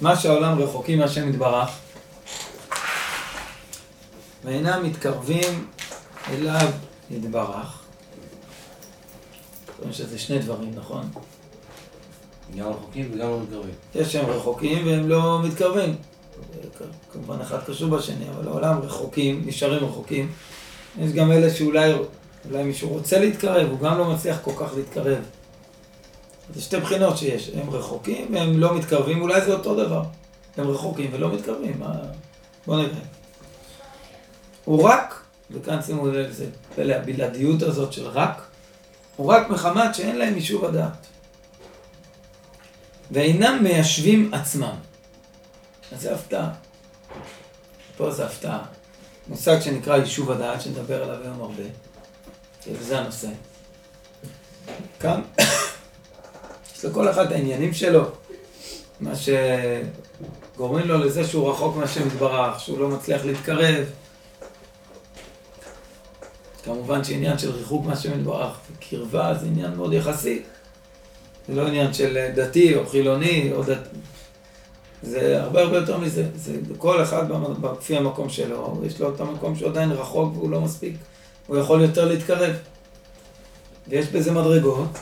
מה שהעולם רחוקים מהשם יתברך, ואינם מתקרבים אליו יתברך. אומרים שזה שני דברים, נכון? גם רחוקים וגם לא מתקרבים. יש שהם רחוקים והם לא מתקרבים. כמובן אחד קשור בשני, אבל העולם רחוקים, נשארים רחוקים. יש גם אלה שאולי אולי מישהו רוצה להתקרב, הוא גם לא מצליח כל כך להתקרב. זה שתי בחינות שיש, הם רחוקים והם לא מתקרבים, אולי זה אותו דבר. הם רחוקים ולא מתקרבים, מה... בוא נראה. הוא רק, וכאן שימו לב לזה, הבלעדיות הזאת של רק, הוא רק מחמת שאין להם יישוב הדעת. ואינם מיישבים עצמם. אז זה הפתעה. פה זה הפתעה. מושג שנקרא יישוב הדעת, שנדבר עליו היום הרבה. וזה הנושא. כאן, יש לכל אחד העניינים שלו, מה שגורמים לו לזה שהוא רחוק מהשם יתברך, שהוא לא מצליח להתקרב. כמובן שעניין של ריחוק מהשם יתברך וקרבה זה עניין מאוד יחסי. זה לא עניין של דתי או חילוני או דת... זה הרבה הרבה יותר מזה. זה כל אחד לפי המקום שלו, יש לו את המקום שהוא עדיין רחוק והוא לא מספיק. הוא יכול יותר להתקרב. ויש בזה מדרגות,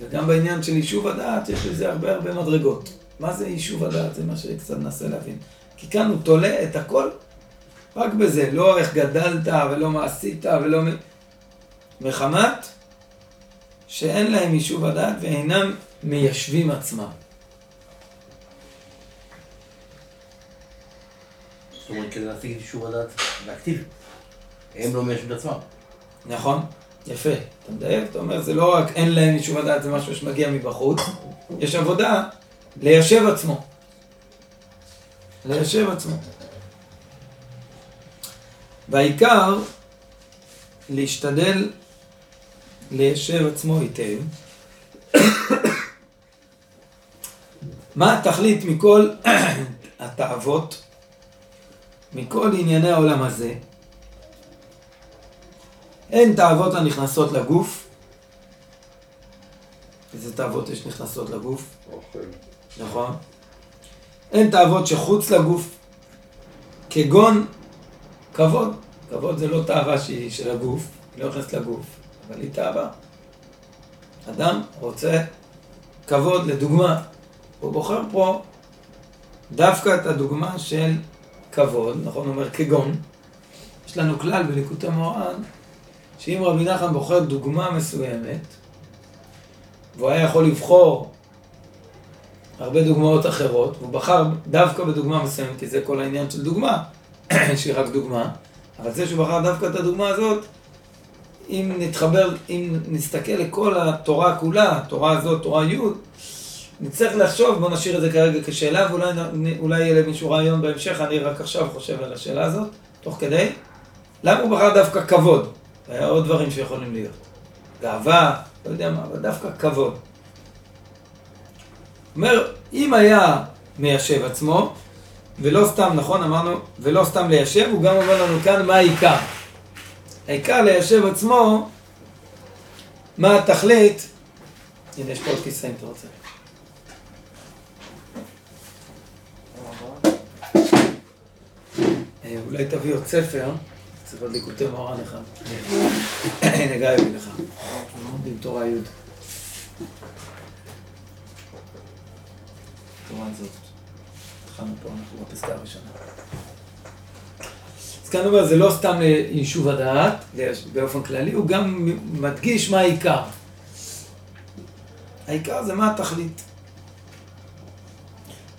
וגם בעניין של יישוב הדעת יש בזה הרבה הרבה מדרגות. מה זה יישוב הדעת? זה מה שקצת ננסה להבין. כי כאן הוא תולה את הכל רק בזה, לא איך גדלת ולא מה עשית ולא... מחמת שאין להם יישוב הדעת ואינם מיישבים עצמם. זאת אומרת, כדי להשיג את יישוב הדעת, להקטיב. הם לא מיישבים את עצמם. נכון, יפה. אתה מדייק, אתה אומר, זה לא רק אין להם יישוב הדעת, זה משהו שמגיע מבחוץ. יש עבודה ליישב עצמו. ליישב עצמו. והעיקר, להשתדל ליישב עצמו היטב. מה התכלית מכל התאוות, מכל ענייני העולם הזה? אין תאוות הנכנסות לגוף. איזה תאוות יש נכנסות לגוף? אוכל. נכון. אין תאוות שחוץ לגוף, כגון כבוד. כבוד זה לא תאווה שהיא של הגוף, היא לא נכנסת לגוף, אבל היא תאווה. אדם רוצה כבוד, לדוגמה, הוא בוחר פה דווקא את הדוגמה של כבוד, נכון? הוא אומר כגון. יש לנו כלל בליקוטי מורן, שאם רבי נחמן בוחר דוגמה מסוימת, והוא היה יכול לבחור הרבה דוגמאות אחרות, והוא בחר דווקא בדוגמה מסוימת, כי זה כל העניין של דוגמה, שהיא רק דוגמה, אבל זה שהוא בחר דווקא את הדוגמה הזאת, אם נתחבר, אם נסתכל לכל התורה כולה, התורה הזאת, תורה י', נצטרך לחשוב, בואו נשאיר את זה כרגע כשאלה, ואולי יהיה למישהו רעיון בהמשך, אני רק עכשיו חושב על השאלה הזאת, תוך כדי. למה הוא בחר דווקא כבוד? היה עוד דברים שיכולים להיות. גאווה, לא יודע מה, אבל דווקא כבוד. אומר, אם היה מיישב עצמו, ולא סתם, נכון, אמרנו, ולא סתם ליישב, הוא גם אומר לנו כאן מה העיקר. העיקר ליישב עצמו, מה התכלית, הנה יש פה עוד כיסא אם אתה רוצה. אה, אולי תביא עוד ספר. צריך עוד ליקוטי מורן אחד. הנה גיא יביא לך. לומדים תורה י'. תורה הזאת. התחלנו פה, אנחנו בפסקה הראשונה. אז כאן אומר, זה לא סתם יישוב הדעת, באופן כללי, הוא גם מדגיש מה העיקר. העיקר זה מה התכלית.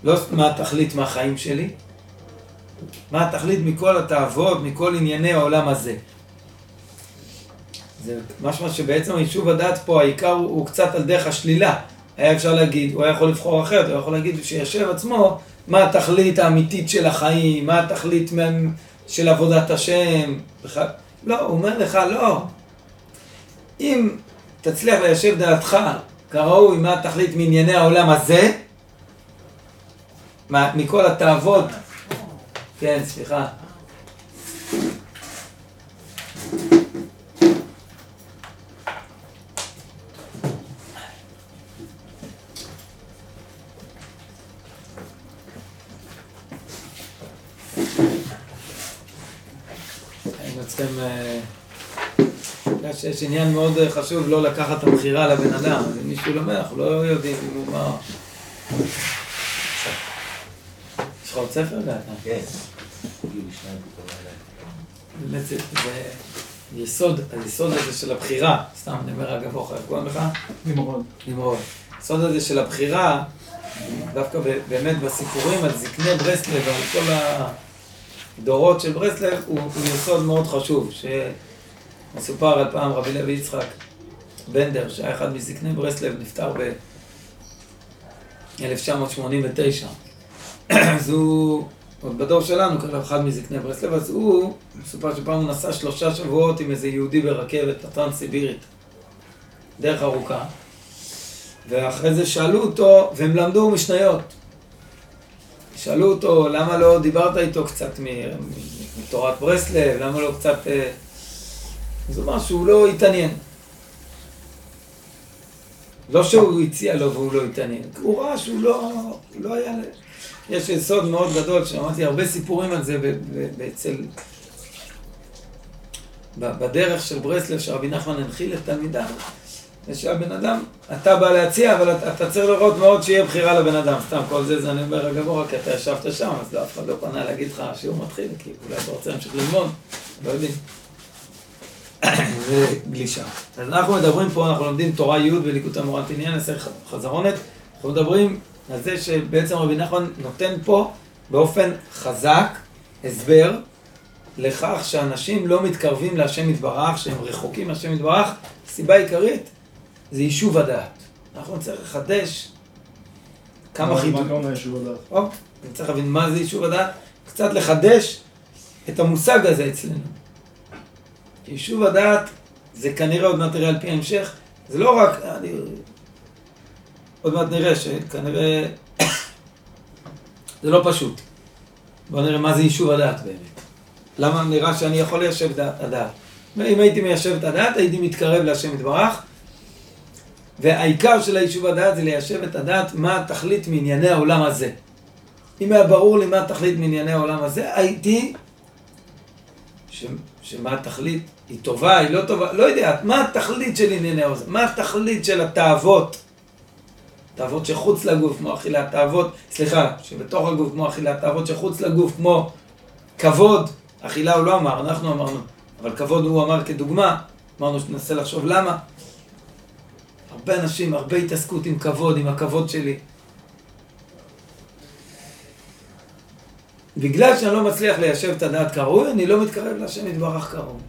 לא מה התכלית מהחיים שלי, מה התכלית מכל התאוות, מכל ענייני העולם הזה. זה משמע שבעצם היישוב הדעת פה, העיקר הוא, הוא קצת על דרך השלילה. היה אפשר להגיד, הוא היה יכול לבחור אחרת, הוא היה יכול להגיד שישב עצמו, מה התכלית האמיתית של החיים, מה התכלית של עבודת השם, בכלל. לא, הוא אומר לך, לא. אם תצליח ליישב דעתך כראוי מה התכלית מענייני העולם הזה, מה, מכל התאוות כן, סליחה. אה, יש עניין מאוד אה, חשוב לא לקחת את הבחירה לבן אדם, אם מישהו לומד, אנחנו לא יודעים אם הוא מה... יש לך עוד ספר גאתה? כן. באמת זה יסוד, היסוד הזה של הבחירה, סתם אני אומר אגב אוכל, איך קוראים לך? נמרוד. נמרוד. היסוד הזה של הבחירה, דווקא באמת בסיפורים על זקני ברסלב ועל כל הדורות של ברסלב, הוא, הוא יסוד מאוד חשוב, שמסופר על פעם רבי לוי יצחק בנדר, שהיה אחד מזקני ברסלב, נפטר ב-1989. אז הוא, עוד בדור שלנו, כתב אחד מזקני ברסלב, אז הוא, מסופר שפעם הוא נסע שלושה שבועות עם איזה יהודי ברכבת הטרנס-סיבירית, דרך ארוכה. ואחרי זה שאלו אותו, והם למדו משניות. שאלו אותו, למה לא דיברת איתו קצת מתורת ברסלב, למה לא קצת... אה, אז הוא אמר שהוא לא התעניין. לא שהוא הציע לו והוא לא התעניין, הוא ראה שהוא לא, לא היה... יש יסוד מאוד גדול, שמעתי הרבה סיפורים על זה אצל... בדרך של ברסלב, שרבי נחמן הנחיל את תלמידיו, שהבן אדם, אתה בא להציע, אבל אתה, אתה צריך לראות מאוד שיהיה בחירה לבן אדם. סתם כל זה, זה אני אומר, אגב, רק אתה ישבת שם, אז לא, אף אחד לא פנה להגיד לך שהוא מתחיל, כי אולי אתה רוצה להמשיך ללמוד, לא יודעים. זה גלישה. אז אנחנו מדברים פה, אנחנו לומדים תורה י' בליקוטי מורת עניין, נעשה חזרונת. אנחנו מדברים על זה שבעצם רבי נחמן נותן פה באופן חזק הסבר לכך שאנשים לא מתקרבים להשם יתברך, שהם רחוקים מהשם יתברך, סיבה עיקרית זה יישוב הדעת. אנחנו נצטרך לחדש כמה מה חידושים. הכוונה יישוב הדעת? טוב, אני צריך להבין מה זה יישוב הדעת, קצת לחדש את המושג הזה אצלנו. יישוב הדעת, זה כנראה, עוד מעט נראה על פי ההמשך, זה לא רק, אני, עוד מעט נראה שכנראה זה לא פשוט. בואו נראה מה זה יישוב הדעת באמת. למה נראה שאני יכול ליישב את הדעת? אם הייתי מיישב את הדעת, הייתי מתקרב להשם יתברך, והעיקר של היישוב הדעת זה ליישב את הדעת מה התכלית מענייני העולם הזה. אם היה ברור לי מה התכלית מענייני העולם הזה, הייתי, ש, שמה התכלית, היא טובה, היא לא טובה, לא יודע, מה התכלית של ענייני העולם, מה התכלית של התאוות, תאוות שחוץ לגוף, כמו אכילת תאוות, סליחה, שבתוך הגוף כמו אכילת תאוות שחוץ לגוף, כמו כבוד, אכילה הוא לא אמר, אנחנו אמרנו, אבל כבוד הוא אמר כדוגמה, אמרנו שננסה לחשוב למה. הרבה אנשים, הרבה התעסקות עם כבוד, עם הכבוד שלי. בגלל שאני לא מצליח ליישב את הדעת כראוי, אני לא מתקרב להשם יתברך כראוי.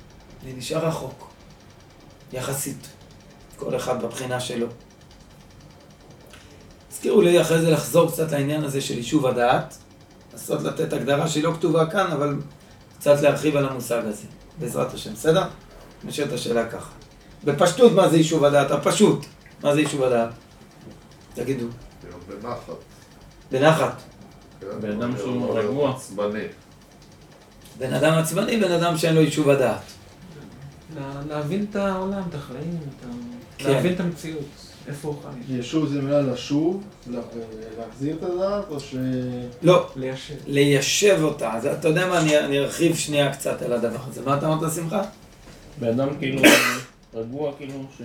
אני נשאר רחוק, יחסית. כל אחד בבחינה שלו. הזכירו לי אחרי זה לחזור קצת לעניין הזה של יישוב הדעת, לנסות לתת הגדרה שהיא לא כתובה כאן, אבל קצת להרחיב על המושג הזה, בעזרת השם, בסדר? נשאר את השאלה ככה. בפשטות מה זה יישוב הדעת? הפשוט. מה זה יישוב הדעת? תגידו. בנחת. בנחת. כן? בן אדם שהוא רגוע. עצבני. בן אדם עצבני, בן אדם שאין לו יישוב הדעת. לה- להבין את העולם, את החיים. כן. להבין את המציאות, איפה הוא חי. יישוב זה מילה לשוב, לה- להחזיר את הדעת, או ש... לא, ליישב. ליישב אותה. אז אתה יודע מה, אני, אני ארחיב שנייה קצת על הדבר הזה. מה אתה אמרת, שמחה? בן אדם כאילו רגוע, כאילו, ש...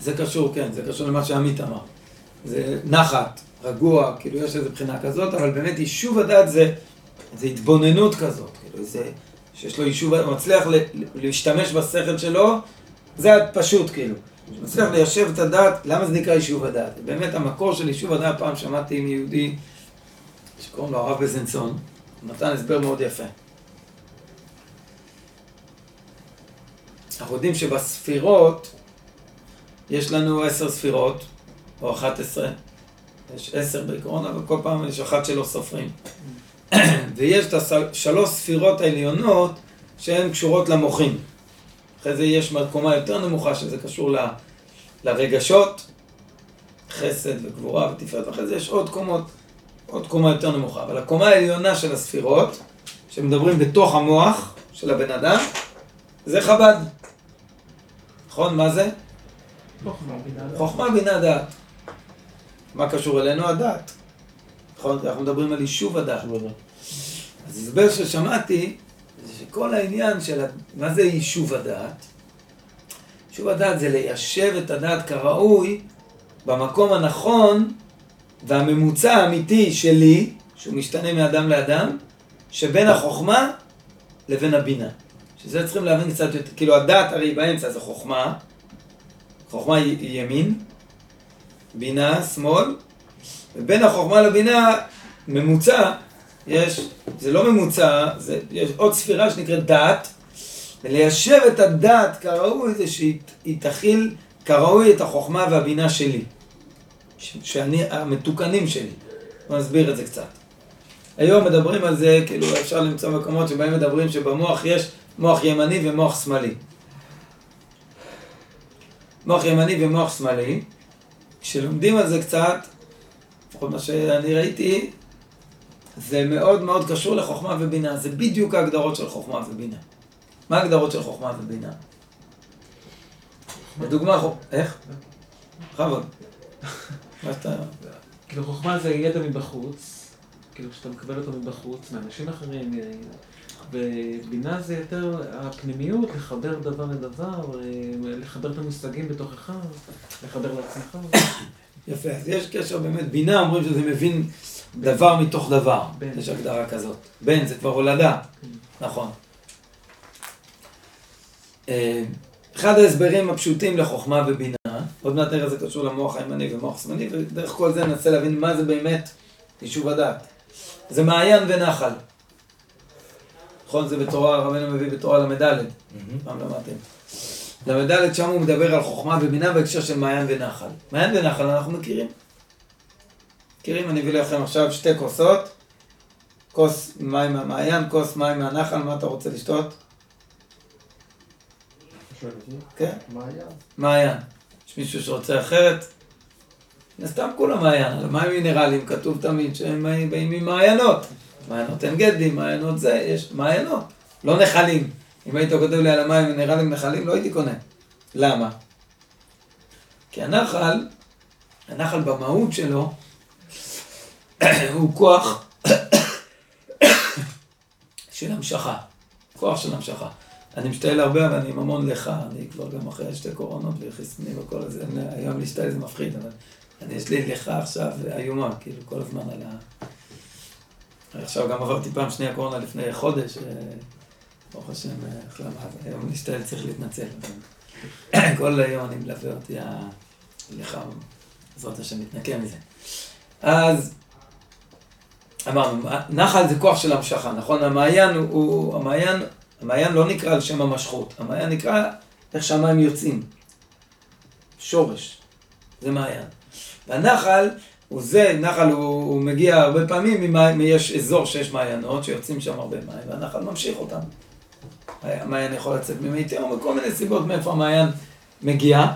זה קשור, כן, זה קשור למה שעמית אמר. זה נחת, רגוע, כאילו יש איזו בחינה כזאת, אבל באמת יישוב הדעת זה, זה התבוננות כזאת, כאילו זה, שיש לו יישוב, הוא מצליח ל, להשתמש בשכל שלו, זה פשוט כאילו. הוא מצליח ליישב את הדעת, למה זה נקרא יישוב הדעת? באמת המקור של יישוב הדעת, פעם שמעתי מיהודי שקוראים לו הרב בזנסון, הוא נתן הסבר מאוד יפה. אנחנו יודעים שבספירות, יש לנו עשר ספירות, או אחת עשרה. יש עשר בעקרון, אבל כל פעם יש אחת שלא סופרים. ויש את השלוש ספירות העליונות שהן קשורות למוחים. אחרי זה יש קומה יותר נמוכה שזה קשור ל, לרגשות, חסד וגבורה ותפארת, ואחרי זה יש עוד קומות, עוד קומה יותר נמוכה. אבל הקומה העליונה של הספירות, שמדברים בתוך המוח של הבן אדם, זה חב"ד. נכון? מה זה? חוכמה, בינה, דעת. מה קשור אלינו? הדעת. נכון? אנחנו מדברים על יישוב הדעת. שוב הדעת. אז הסבר ששמעתי, זה כל העניין של מה זה יישוב הדעת? יישוב הדעת זה ליישב את הדעת כראוי במקום הנכון והממוצע האמיתי שלי, שהוא משתנה מאדם לאדם, שבין החוכמה לבין הבינה. שזה צריכים להבין קצת יותר, כאילו הדעת הרי באמצע זה חוכמה, חוכמה היא ימין, בינה שמאל, ובין החוכמה לבינה ממוצע, יש, זה לא ממוצע, זה, יש עוד ספירה שנקראת דעת, וליישב את הדעת כראוי זה שהיא היא תכיל כראוי את החוכמה והבינה שלי, ש, שאני, המתוקנים שלי. בוא נסביר את זה קצת. היום מדברים על זה, כאילו אפשר למצוא מקומות שבהם מדברים שבמוח יש מוח ימני ומוח שמאלי. מוח ימני ומוח שמאלי, כשלומדים על זה קצת, לפחות מה שאני ראיתי, זה מאוד מאוד קשור לחוכמה ובינה. זה בדיוק ההגדרות של חוכמה ובינה. מה ההגדרות של חוכמה ובינה? לדוגמה, איך? בכבוד. מה שאתה... כאילו חוכמה זה ידע מבחוץ, כאילו שאתה מקבל אותו מבחוץ, מאנשים אחרים, אה, ובינה זה יותר הפנימיות, לחבר דבר לדבר, אה, לחבר את המושגים בתוכך, לחבר לעצמך. יפה, אז יש קשר באמת, בינה אומרים שזה מבין דבר מתוך דבר, בן. יש הגדרה כזאת. בן זה כבר הולדה, נכון. אה, אחד ההסברים הפשוטים לחוכמה ובינה, עוד מעט נראה זה קשור למוח הימני ומוח שמאלי, ודרך כל זה ננסה להבין מה זה באמת יישוב הדעת. זה מעיין ונחל. נכון, זה בתורה, רבנו מביא בתורה ל"ד, פעם למדתם. ל"ד שם הוא מדבר על חוכמה ובינה בהקשר של מעיין ונחל. מעיין ונחל אנחנו מכירים. מכירים? אני אביא לכם עכשיו שתי כוסות. כוס מים מהמעיין, כוס מים מהנחל, מה אתה רוצה לשתות? כן, היה? מעיין. יש מישהו שרוצה אחרת? מן הסתם כולם מעיין, על מים מינרליים כתוב תמיד שהם באים ממעיינות. מעיינות אין גדי, מעיינות זה, יש מעיינות, לא נחלים. אם היית כותב לי על המים מינרליים נחלים, לא הייתי קונה. למה? כי הנחל, הנחל במהות שלו, הוא כוח של המשכה. כוח של המשכה. אני משתעל הרבה, אבל אני עם המון לך, אני כבר גם אחרי שתי קורונות וחיסונים וכל זה, היום להשתעל זה מפחיד, אבל אני, יש לי לך עכשיו איומה, כאילו, כל הזמן על ה... עכשיו גם עברתי פעם שנייה קורונה לפני חודש, אה, ברוך השם, אה, החלמה, היום להשתעל צריך להתנצל. כל היום אני מלווה אותי הלכה, בעזרת השם מתנקה מזה. אז אמרנו, נחל זה כוח של המשכה, נכון? המעיין הוא, הוא המעיין, המעיין לא נקרא על שם המשכות, המעיין נקרא איך שהמים יוצאים. שורש, זה מעיין. והנחל הוא זה, נחל הוא, הוא מגיע הרבה פעמים, ממים, יש אזור שיש מעיינות שיוצאים שם הרבה מים, והנחל ממשיך אותם. המעיין יכול לצאת ממי תהום, וכל מיני סיבות מאיפה המעיין מגיע.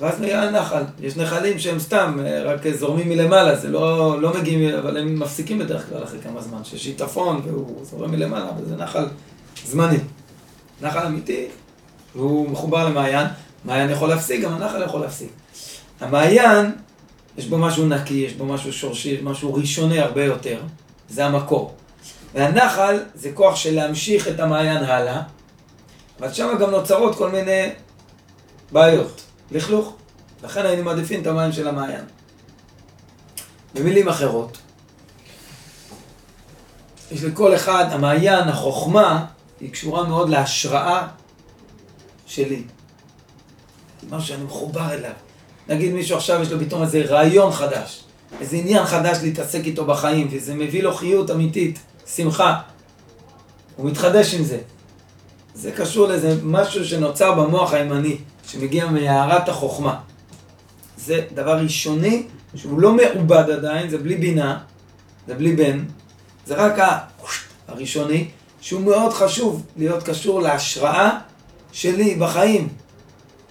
ואז נהיה הנחל. יש נחלים שהם סתם, אה, רק זורמים מלמעלה, זה לא, לא מגיעים, אבל הם מפסיקים בדרך כלל אחרי כמה זמן, שיש שיטפון והוא זורם מלמעלה, אבל זה נחל זמני. נחל אמיתי, והוא מחובר למעיין, מעיין יכול להפסיק, גם הנחל יכול להפסיק. המעיין, יש בו משהו נקי, יש בו משהו שורשי, משהו ראשוני הרבה יותר, זה המקור. והנחל זה כוח של להמשיך את המעיין הלאה, אבל שם גם נוצרות כל מיני בעיות. לכלוך. לכן היינו מעדיפים את המים של המעיין. במילים אחרות, יש לכל אחד, המעיין, החוכמה, היא קשורה מאוד להשראה שלי. משהו שאני מחובר אליו. נגיד מישהו עכשיו יש לו פתאום איזה רעיון חדש, איזה עניין חדש להתעסק איתו בחיים, וזה מביא לו חיות אמיתית, שמחה. הוא מתחדש עם זה. זה קשור לאיזה משהו שנוצר במוח הימני, שמגיע מהערת החוכמה. זה דבר ראשוני, שהוא לא מעובד עדיין, זה בלי בינה, זה בלי בן, זה רק הראשוני, שהוא מאוד חשוב להיות קשור להשראה שלי בחיים.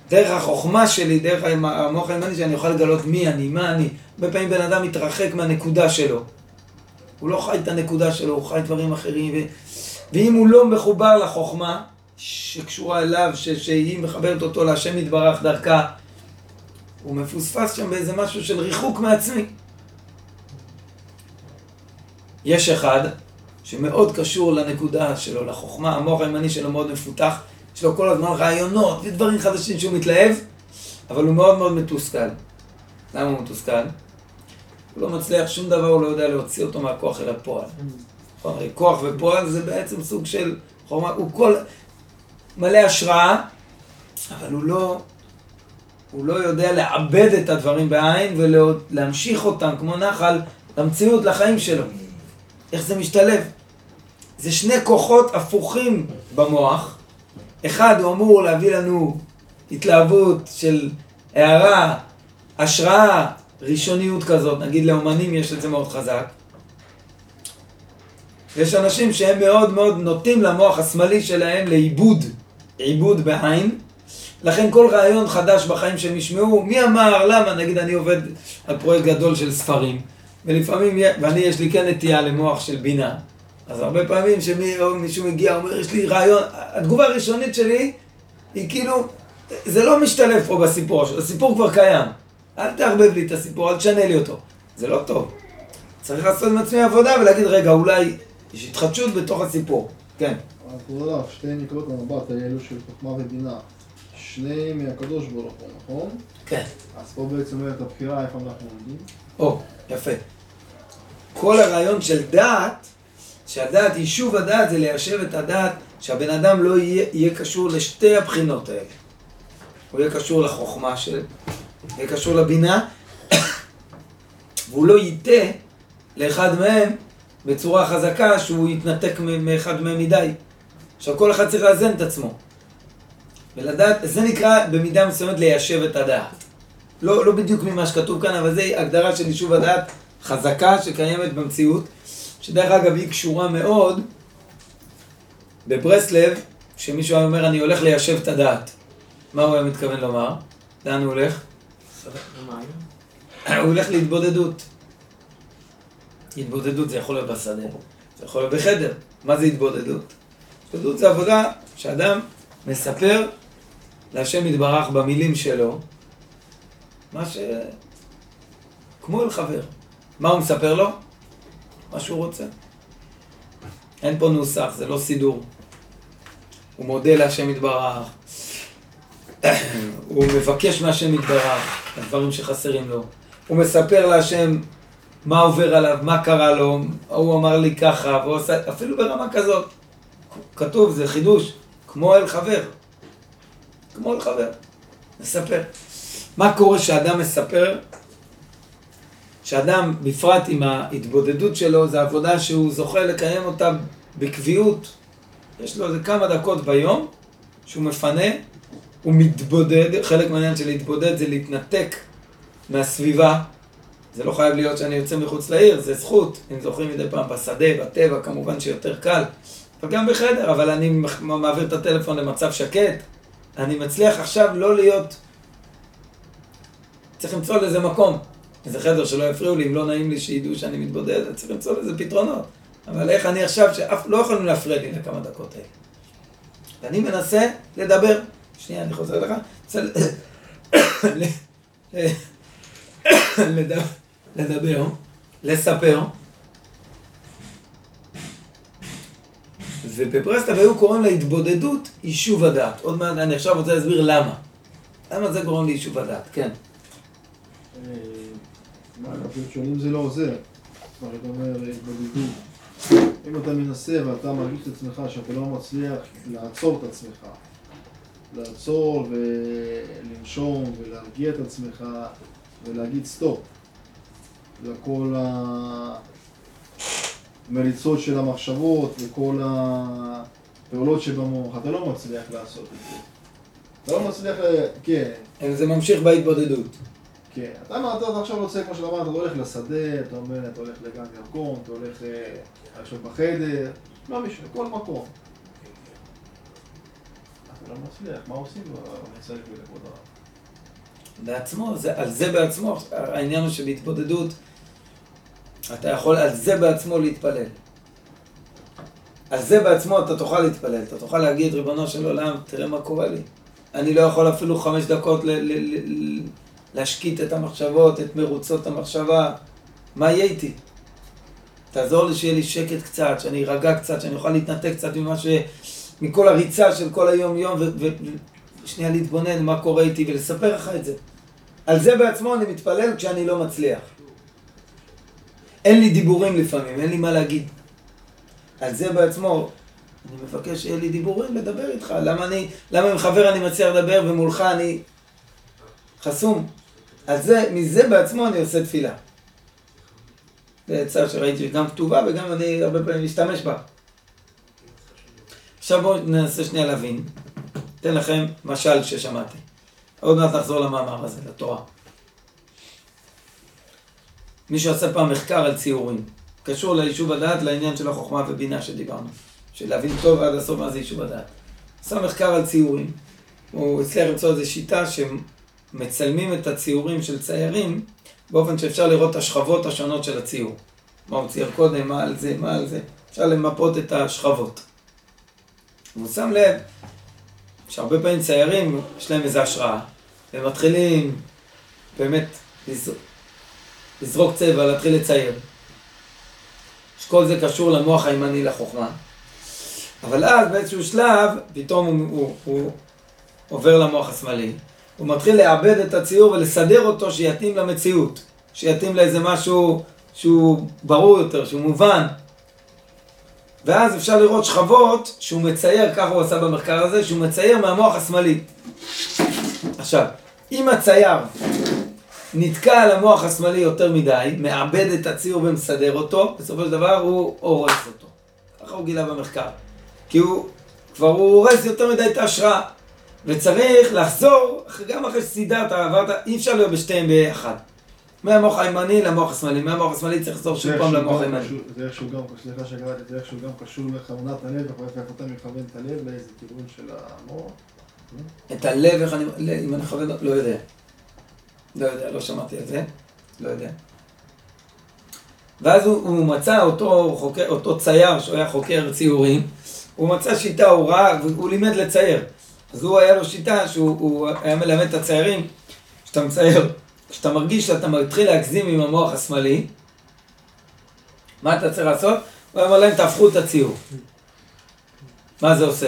דרך החוכמה שלי, דרך המוח הימני, שאני אוכל לגלות מי אני, מה אני. הרבה פעמים בן אדם מתרחק מהנקודה שלו. הוא לא חי את הנקודה שלו, הוא חי דברים אחרים. ו... ואם הוא לא מחובר לחוכמה שקשורה אליו, ש... שהיא מחברת אותו להשם יתברך דרכה, הוא מפוספס שם באיזה משהו של ריחוק מעצמי. יש אחד שמאוד קשור לנקודה שלו, לחוכמה, המוח הימני שלו מאוד מפותח, יש לו כל הזמן רעיונות ודברים חדשים שהוא מתלהב, אבל הוא מאוד מאוד מתוסכל. למה הוא מתוסכל? הוא לא מצליח, שום דבר הוא לא יודע להוציא אותו מהכוח אל הפועל. נכון, הרי כוח ופועל זה בעצם סוג של חוכמה, הוא כל מלא השראה, אבל הוא לא, הוא לא יודע לעבד את הדברים בעין ולהמשיך אותם כמו נחל למציאות, לחיים שלו. איך זה משתלב? זה שני כוחות הפוכים במוח. אחד הוא אמור להביא לנו התלהבות של הערה, השראה, ראשוניות כזאת, נגיד לאומנים יש את זה מאוד חזק. יש אנשים שהם מאוד מאוד נוטים למוח השמאלי שלהם לעיבוד, עיבוד בעין. לכן כל רעיון חדש בחיים שהם ישמעו, מי אמר, למה, נגיד אני עובד על פרויקט גדול של ספרים, ולפעמים, ואני יש לי כן נטייה למוח של בינה, אז הרבה פעמים שמישהו מגיע, אומר, יש לי רעיון, התגובה הראשונית שלי היא כאילו, זה לא משתלב פה בסיפור, הסיפור כבר קיים. אל תערבב לי את הסיפור, אל תשנה לי אותו. זה לא טוב. צריך לעשות עם עצמי עבודה ולהגיד, רגע, אולי יש התחדשות בתוך הסיפור. כן. הרב, שתי נקודות המבט האלו של חוכמה ובינה, שני מהקדוש ברוך הוא, נכון? כן. אז פה בעצם אומרת הבחירה איפה אנחנו עומדים. או, יפה. כל הרעיון של דעת, שהדעת, יישוב הדעת זה ליישב את הדעת, שהבן אדם לא יהיה, יהיה קשור לשתי הבחינות האלה. הוא יהיה קשור לחוכמה של, יהיה קשור לבינה, והוא לא ייטה לאחד מהם בצורה חזקה שהוא יתנתק מאחד מהם מדי. עכשיו כל אחד צריך לאזן את עצמו. ולדעת, זה נקרא במידה מסוימת ליישב את הדעת. לא, לא בדיוק ממה שכתוב כאן, אבל זה הגדרה של יישוב הדעת חזקה שקיימת במציאות, שדרך אגב היא קשורה מאוד בברסלב, כשמישהו היה אומר אני הולך ליישב את הדעת. מה הוא היה מתכוון לומר? לאן הוא הולך? הוא הולך להתבודדות. התבודדות זה יכול להיות בשדה, זה יכול להיות בחדר. מה זה התבודדות? התבודדות זה עבודה שאדם מספר להשם יתברך במילים שלו, מה ש... כמו אל חבר. מה הוא מספר לו? מה שהוא רוצה. אין פה נוסח, זה לא סידור. הוא מודה להשם יתברך, הוא מבקש מהשם יתברך, הדברים שחסרים לו. הוא מספר להשם מה עובר עליו, מה קרה לו, הוא אמר לי ככה, עושה, אפילו ברמה כזאת. כתוב, זה חידוש, כמו אל חבר. כמו אל חבר. מספר. מה קורה כשאדם מספר? שאדם, בפרט עם ההתבודדות שלו, זו עבודה שהוא זוכה לקיים אותה בקביעות. יש לו איזה כמה דקות ביום שהוא מפנה, הוא מתבודד, חלק מהעניין של להתבודד זה להתנתק מהסביבה. זה לא חייב להיות שאני יוצא מחוץ לעיר, זה זכות, אם זוכרים מדי פעם בשדה, בטבע, כמובן שיותר קל. וגם בחדר, אבל אני מעביר את הטלפון למצב שקט. אני מצליח עכשיו לא להיות... צריך למצוא לזה מקום. איזה חדר שלא יפריעו לי, אם לא נעים לי שידעו שאני מתבודד, אני צריך למצוא לזה פתרונות. אבל איך אני עכשיו, שאף לא יכולים להפריע לי לכמה דקות האלה. ואני מנסה לדבר. שנייה, אני חוזר לך. לדבר, לספר. ובברסלב היו קוראים להתבודדות יישוב הדעת. עוד מעט, אני עכשיו רוצה להסביר למה. למה זה גורם ליישוב הדעת? כן. מה, שונים זה לא עוזר. כבר אתה אומר, התבודדות. אם אתה מנסה ואתה מרגיש את עצמך שאתה לא מצליח לעצור את עצמך, לעצור ולנשום ולהרגיע את עצמך ולהגיד סטופ לכל המריצות של המחשבות וכל הפעולות שבמוח, אתה לא מצליח לעשות את זה. אתה לא מצליח, כן. זה ממשיך בהתבודדות. כן. אתה, אתה, אתה עכשיו רוצה, כמו שאתה אמרת, אתה הולך לשדה, אתה אומר, אתה הולך לגן ירקון, אתה הולך עכשיו בחדר, לא משנה, כל מקום. אתה לא מצליח, מה עושים במצב ולכבוד הרב? בעצמו, זה, על זה בעצמו, העניין הוא שבהתבודדות אתה יכול על זה בעצמו להתפלל. על זה בעצמו אתה תוכל להתפלל, אתה תוכל להגיד, ריבונו של עולם, תראה מה קורה לי. אני לא יכול אפילו חמש דקות ל- ל- ל- להשקיט את המחשבות, את מרוצות המחשבה, מה יהיה איתי? תעזור לי שיהיה לי שקט קצת, שאני ארגע קצת, שאני אוכל להתנתק קצת ממה ש... מכל הריצה של כל היום-יום, ושנייה להתבונן מה קורה איתי ולספר לך את זה. על זה בעצמו אני מתפלל כשאני לא מצליח. אין לי דיבורים לפעמים, אין לי מה להגיד. על זה בעצמו, אני מבקש שיהיה לי דיבורים לדבר איתך. למה אני, למה עם חבר אני מצליח לדבר ומולך אני חסום? על זה, מזה בעצמו אני עושה תפילה. זה עצה שראיתי גם כתובה וגם אני הרבה פעמים משתמש בה. עכשיו בואו ננסה שנייה להבין. אתן לכם משל ששמעתי. עוד מעט נחזור למאמר הזה, לתורה. מישהו עשה פעם מחקר על ציורים. קשור ליישוב הדעת, לעניין של החוכמה ובינה שדיברנו. של להבין טוב עד הסוף מה זה יישוב הדעת. עשה מחקר על ציורים. הוא הצליח למצוא איזו שיטה שמצלמים את הציורים של ציירים באופן שאפשר לראות את השכבות השונות של הציור. מה הוא צייר קודם, מה על זה, מה על זה. אפשר למפות את השכבות. והוא שם לב שהרבה פעמים ציירים, יש להם איזו השראה, והם מתחילים באמת לזרוק צבע, להתחיל לצייר. שכל זה קשור למוח הימני לחוכמה. אבל אז באיזשהו שלב, פתאום הוא, הוא, הוא עובר למוח השמאלי. הוא מתחיל לעבד את הציור ולסדר אותו שיתאים למציאות. שיתאים לאיזה משהו שהוא ברור יותר, שהוא מובן. ואז אפשר לראות שכבות שהוא מצייר, ככה הוא עשה במחקר הזה, שהוא מצייר מהמוח השמאלי. עכשיו, אם הצייר נתקע על המוח השמאלי יותר מדי, מאבד את הציור ומסדר אותו, בסופו של דבר הוא הורס אותו. ככה הוא גילה במחקר. כי הוא, כבר הוא הורס יותר מדי את ההשראה. וצריך לחזור, גם אחרי שסידרת, עברת, אי אפשר להיות בשתיהם ביחד. מהמוח הימני למוח השמאלי, מהמוח השמאלי צריך לחזור שוב פעם למוח הימני. זה איכשהו גם, סליחה שקראתי, זה איכשהו גם קשור לכוונת הלב, איך אתה מכוון את הלב, לאיזה כיוון של המוח. את הלב, איך אני, אם אני מכוון, לא יודע. לא יודע, לא שמעתי על זה, לא יודע. ואז הוא, הוא מצא אותו, חוקר, אותו צייר שהוא היה חוקר ציורים, הוא מצא שיטה, הוא ראה, והוא לימד לצייר. אז הוא היה לו שיטה שהוא היה מלמד את הציירים, כשאתה מצייר, כשאתה מרגיש שאתה מתחיל להגזים עם המוח השמאלי, מה אתה צריך לעשות? הוא אומר להם, תהפכו את הציור. מה זה עושה?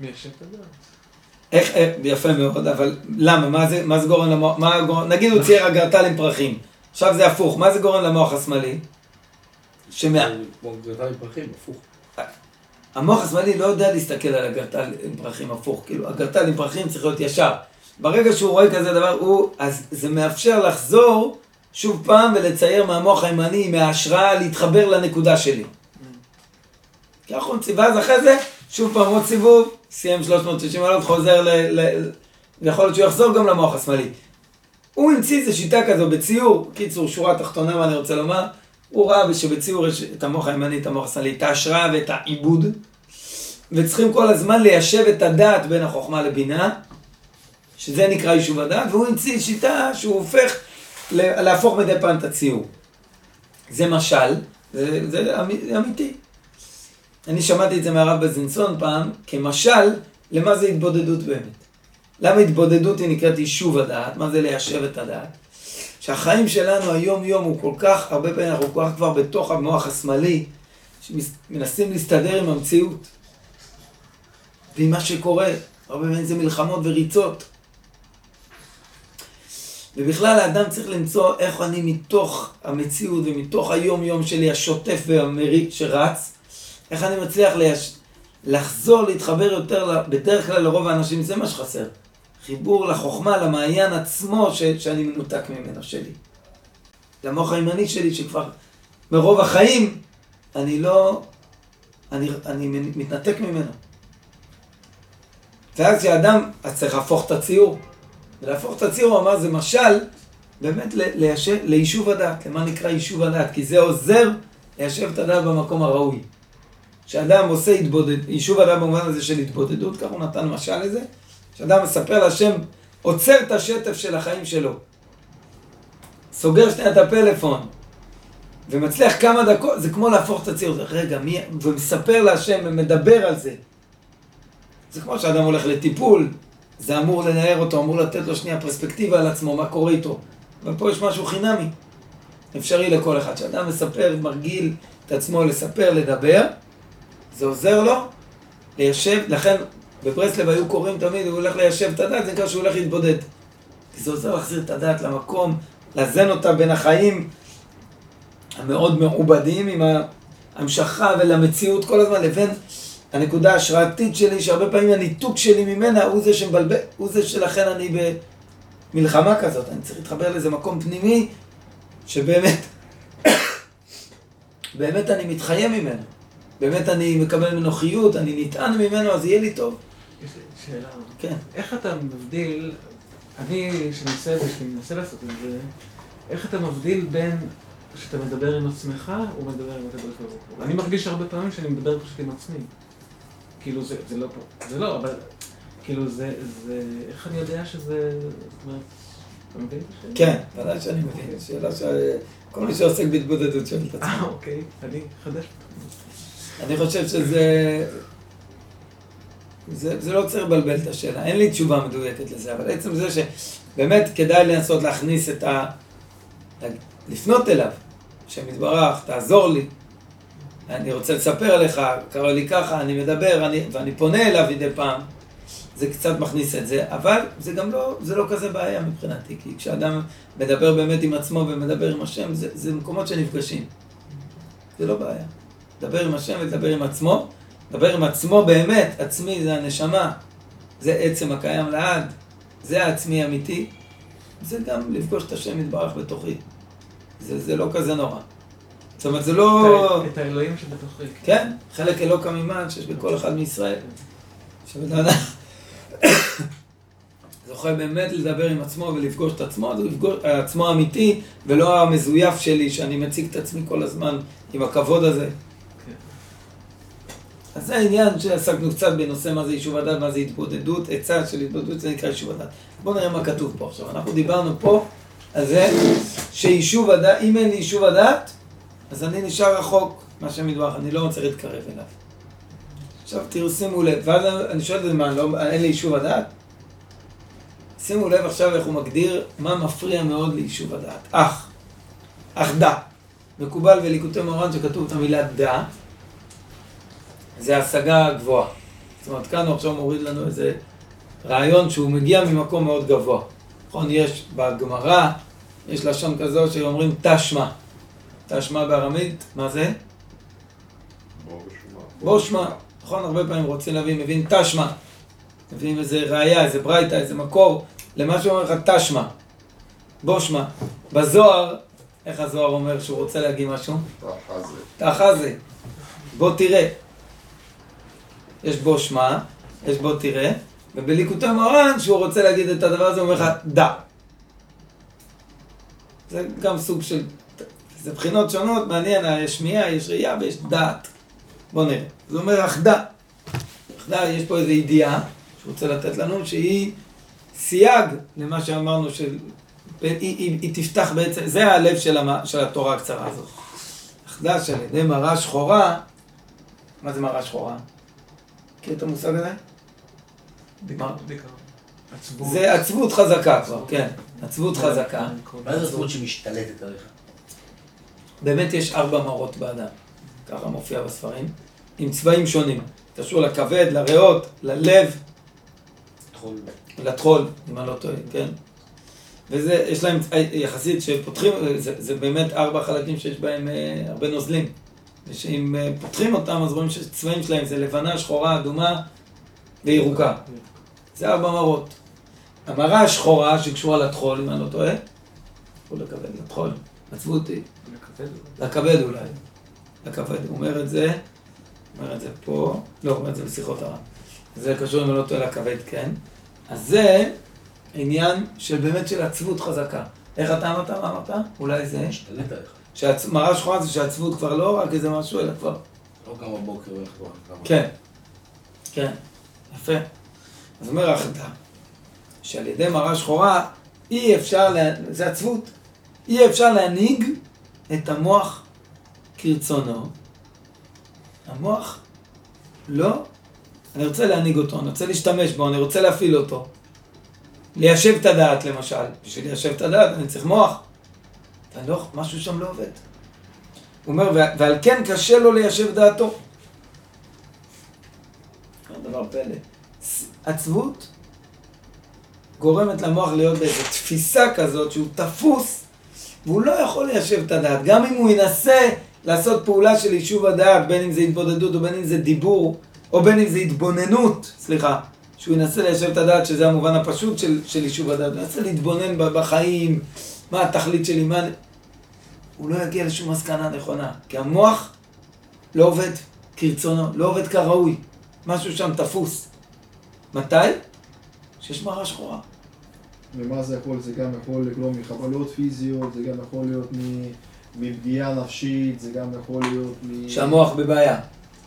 מיישב את הדעת. איך, איך, יפה מאוד, אבל למה? מה זה, מה זה גורם למוח, מה גורם, נגיד הוא צייר אגרטל עם פרחים, עכשיו זה הפוך, מה זה גורם למוח השמאלי? שמה... כמו גרטל עם פרחים, הפוך. המוח השמאלי לא יודע להסתכל על אגרטל עם פרחים הפוך, כאילו אגרטל עם פרחים צריך להיות ישר. ברגע שהוא רואה כזה דבר, הוא, אז זה מאפשר לחזור שוב פעם ולצייר מהמוח הימני, מההשראה, להתחבר לנקודה שלי. ככה הוא ציווה, אז אחרי זה, שוב פעם עוד סיבוב, סיים 360 מעלות, חוזר ל... ל... יכול להיות שהוא יחזור גם למוח השמאלי. הוא המציא איזו שיטה כזו בציור, קיצור, שורה תחתונה, מה אני רוצה לומר, הוא ראה שבציור יש את המוח הימני, את המוח השמאלי, את ההשראה ואת העיבוד, וצריכים כל הזמן ליישב את הדעת בין החוכמה לבינה, שזה נקרא יישוב הדעת, והוא המציא שיטה שהוא הופך להפוך מדי פעם את הציור. זה משל, זה, זה אמיתי. אני שמעתי את זה מהרב בזנסון פעם, כמשל למה זה התבודדות באמת. למה התבודדות היא נקראת יישוב הדעת? מה זה ליישב את הדעת? שהחיים שלנו היום-יום הוא כל כך, הרבה פעמים אנחנו כל כך כבר בתוך המוח השמאלי, שמנסים להסתדר עם המציאות. ועם מה שקורה, הרבה פעמים זה מלחמות וריצות. ובכלל האדם צריך למצוא איך אני מתוך המציאות ומתוך היום-יום שלי השוטף והמריץ שרץ, איך אני מצליח ליש... לחזור, להתחבר יותר, בדרך כלל לרוב האנשים זה מה שחסר. חיבור לחוכמה, למעיין עצמו ש... שאני מנותק ממנו שלי. למוח הימני שלי שכבר מרוב החיים אני לא, אני, אני מתנתק ממנו. ואז כשאדם, אז צריך להפוך את הציור. ולהפוך את הציור, הוא אמר, זה משל באמת ליישב, ליישוב הדעת. למה נקרא יישוב הדעת? כי זה עוזר ליישב את הדעת במקום הראוי. כשאדם עושה התבודד, יישוב הדעת במובן הזה של התבודדות, ככה הוא נתן משל לזה, כשאדם מספר להשם, עוצר את השטף של החיים שלו, סוגר שנייה את הפלאפון, ומצליח כמה דקות, זה כמו להפוך את הציור, רגע, מי, ומספר להשם ומדבר על זה. זה כמו שאדם הולך לטיפול, זה אמור לנער אותו, אמור לתת לו שנייה פרספקטיבה על עצמו, מה קורה איתו. אבל פה יש משהו חינמי. אפשרי לכל אחד. כשאדם מספר, מרגיל את עצמו לספר, לדבר, זה עוזר לו ליישב, לכן בברסלב היו קוראים תמיד, הוא הולך ליישב את הדעת, זה נקרא שהוא הולך להתבודד. כי זה עוזר להחזיר את הדעת למקום, לאזן אותה בין החיים המאוד מעובדים עם ההמשכה ולמציאות כל הזמן, לבין הנקודה ההשראתית שלי, שהרבה פעמים הניתוק שלי ממנה הוא זה שמבלבל, הוא זה שלכן אני במלחמה כזאת. אני צריך להתחבר לאיזה מקום פנימי, שבאמת, באמת אני מתחיה ממנו. באמת אני מקבל ממנו חיות, אני נטען ממנו, אז יהיה לי טוב. יש לי שאלה. כן. איך אתה מבדיל, אני, שאני מנסה לעשות את זה, איך אתה מבדיל בין שאתה מדבר עם עצמך ומדבר עם הקדוש ברוך הוא? אני מרגיש הרבה פעמים שאני מדבר פשוט עם עצמי. כאילו זה, זה לא פה, זה לא, אבל כאילו זה, זה, איך אני יודע שזה, זאת אומרת, אתה מבין את השאלה? כן, ודאי שאני מבין. שאלה שכל מי שעוסק בהתבודדות שואל את עצמו. אה, אוקיי, אני אחדש. אני חושב שזה... זה, זה לא צריך לבלבל את השאלה, אין לי תשובה מדויקת לזה, אבל עצם זה שבאמת כדאי לנסות להכניס את ה... לפנות אליו, השם יתברך, תעזור לי, אני רוצה לספר לך, קרה לי ככה, אני מדבר, אני, ואני פונה אליו מדי פעם, זה קצת מכניס את זה, אבל זה גם לא, זה לא כזה בעיה מבחינתי, כי כשאדם מדבר באמת עם עצמו ומדבר עם השם, זה, זה מקומות שנפגשים. זה לא בעיה. לדבר עם השם ולדבר עם עצמו, לדבר עם עצמו באמת, עצמי זה הנשמה, זה עצם הקיים לעד, זה העצמי האמיתי, זה גם לפגוש את השם יתברך בתוכי. זה, זה לא כזה נורא. זאת אומרת, זה לא... את האלוהים שבתוכי. כן, חלק אלוקא ממען שיש בכל אחד מישראל. שבן אדם זוכה באמת לדבר עם עצמו ולפגוש את עצמו, זה לפגוש את עצמו האמיתי, ולא המזויף שלי, שאני מציג את עצמי כל הזמן עם הכבוד הזה. אז זה העניין שעסקנו קצת בנושא מה זה יישוב הדת, מה זה התבודדות, עצה של התבודדות, זה נקרא יישוב הדת. בואו נראה מה כתוב פה עכשיו. אנחנו דיברנו פה על זה שיישוב הדת, אם אין לי יישוב הדת, אז אני נשאר רחוק מהשם יתברך, אני לא מצליח להתקרב אליו. עכשיו תראו, שימו לב, ואז אני שואל את זה, מה, לא, אין לי יישוב הדעת? שימו לב עכשיו איך הוא מגדיר מה מפריע מאוד ליישוב הדעת. אח, אך דה. מקובל בליקוטי מורן שכתוב את המילה דה, זה השגה גבוהה. זאת אומרת, כאן הוא עכשיו מוריד לנו איזה רעיון שהוא מגיע ממקום מאוד גבוה. נכון, יש בגמרא, יש לשון כזו שאומרים תשמע. תשמע בארמית, מה זה? בוא שמע. נכון, הרבה פעמים רוצים להביא, מבין תשמע. מביאים איזה ראייה, איזה ברייתא, איזה מקור, למה שאומר לך תשמע. בוא שמע. בזוהר, איך הזוהר אומר שהוא רוצה להגיד משהו? תחזה. תחזה. בוא תראה. יש בו שמע, יש בו תראה, ובליקוטי מורן, שהוא רוצה להגיד את הדבר הזה, הוא אומר לך דע. זה גם סוג של, זה בחינות שונות, מעניין, יש שמיעה, יש ראייה ויש דעת. בוא נראה. זה אומר אחדה. אחדה, יש פה איזו ידיעה שהוא רוצה לתת לנו, שהיא סייג למה שאמרנו, של... היא, היא, היא תפתח בעצם, זה הלב של, המ... של התורה הקצרה הזאת. אחדה שעל ידי מראה שחורה, מה זה מראה שחורה? מכיר את המושג הזה? עצבות. זה עצבות חזקה כבר, כן. עצבות חזקה. מה זה עצבות שמשתלטת עליך? באמת יש ארבע מראות באדם, ככה מופיע בספרים, עם צבעים שונים. קשור לכבד, לריאות, ללב, טחול. לטחול, אם אני לא טועה, כן? וזה, יש להם יחסית, שפותחים, זה, זה באמת ארבע חלקים שיש בהם אה, הרבה נוזלים. ושאם אה, פותחים אותם, אז רואים שהצבעים שלהם זה לבנה, שחורה, אדומה וירוקה. זה ארבע מראות. המראה השחורה שקשורה לטחול, אם אני לא טועה, הוא לכבד, לטחול, עצבות היא. לכבד אולי. לכבד. הוא אומר את זה, אומר את זה פה, לא, הוא אומר את זה בשיחות הרב. זה קשור אם אני לא טועה לכבד, כן. אז זה עניין של באמת של עצבות חזקה. איך אתה אמרת? מה אמרת? אולי זה? משתלט עליך. שמראה שחורה זה שעצבות כבר לא רק איזה משהו, אלא כבר... לא קם בבוקר ואיך כבר. כן. כן. יפה. אז אומר אחדה, שעל ידי מראה שחורה אי אפשר, לה... זה עצבות, אי אפשר להנהיג את המוח כרצונו. המוח לא, אני רוצה להנהיג אותו, אני רוצה להשתמש בו, אני רוצה להפעיל אותו. ליישב את הדעת למשל, בשביל ליישב את הדעת אני צריך מוח. ואני לא, משהו שם לא עובד. הוא אומר, "ו- ועל כן קשה לו ליישב דעתו. דבר פלא. עצבות גורמת למוח להיות באיזו תפיסה כזאת שהוא תפוס והוא לא יכול ליישב את הדעת. גם אם הוא ינסה לעשות פעולה של יישוב הדעת, בין אם זה התבודדות או בין אם זה דיבור, או בין אם זה התבוננות, סליחה, שהוא ינסה ליישב את הדעת, שזה המובן הפשוט של, של יישוב הדעת, הוא ינסה להתבונן בחיים, מה התכלית שלי, מה... הוא לא יגיע לשום מסקנה נכונה, כי המוח לא עובד כרצונו, לא עובד כראוי, משהו שם תפוס. מתי? שיש מראה שחורה. ומה זה יכול? זה גם יכול לגרום מחבלות פיזיות, זה גם יכול להיות מפגיעה נפשית, זה גם יכול להיות מ... שהמוח בבעיה.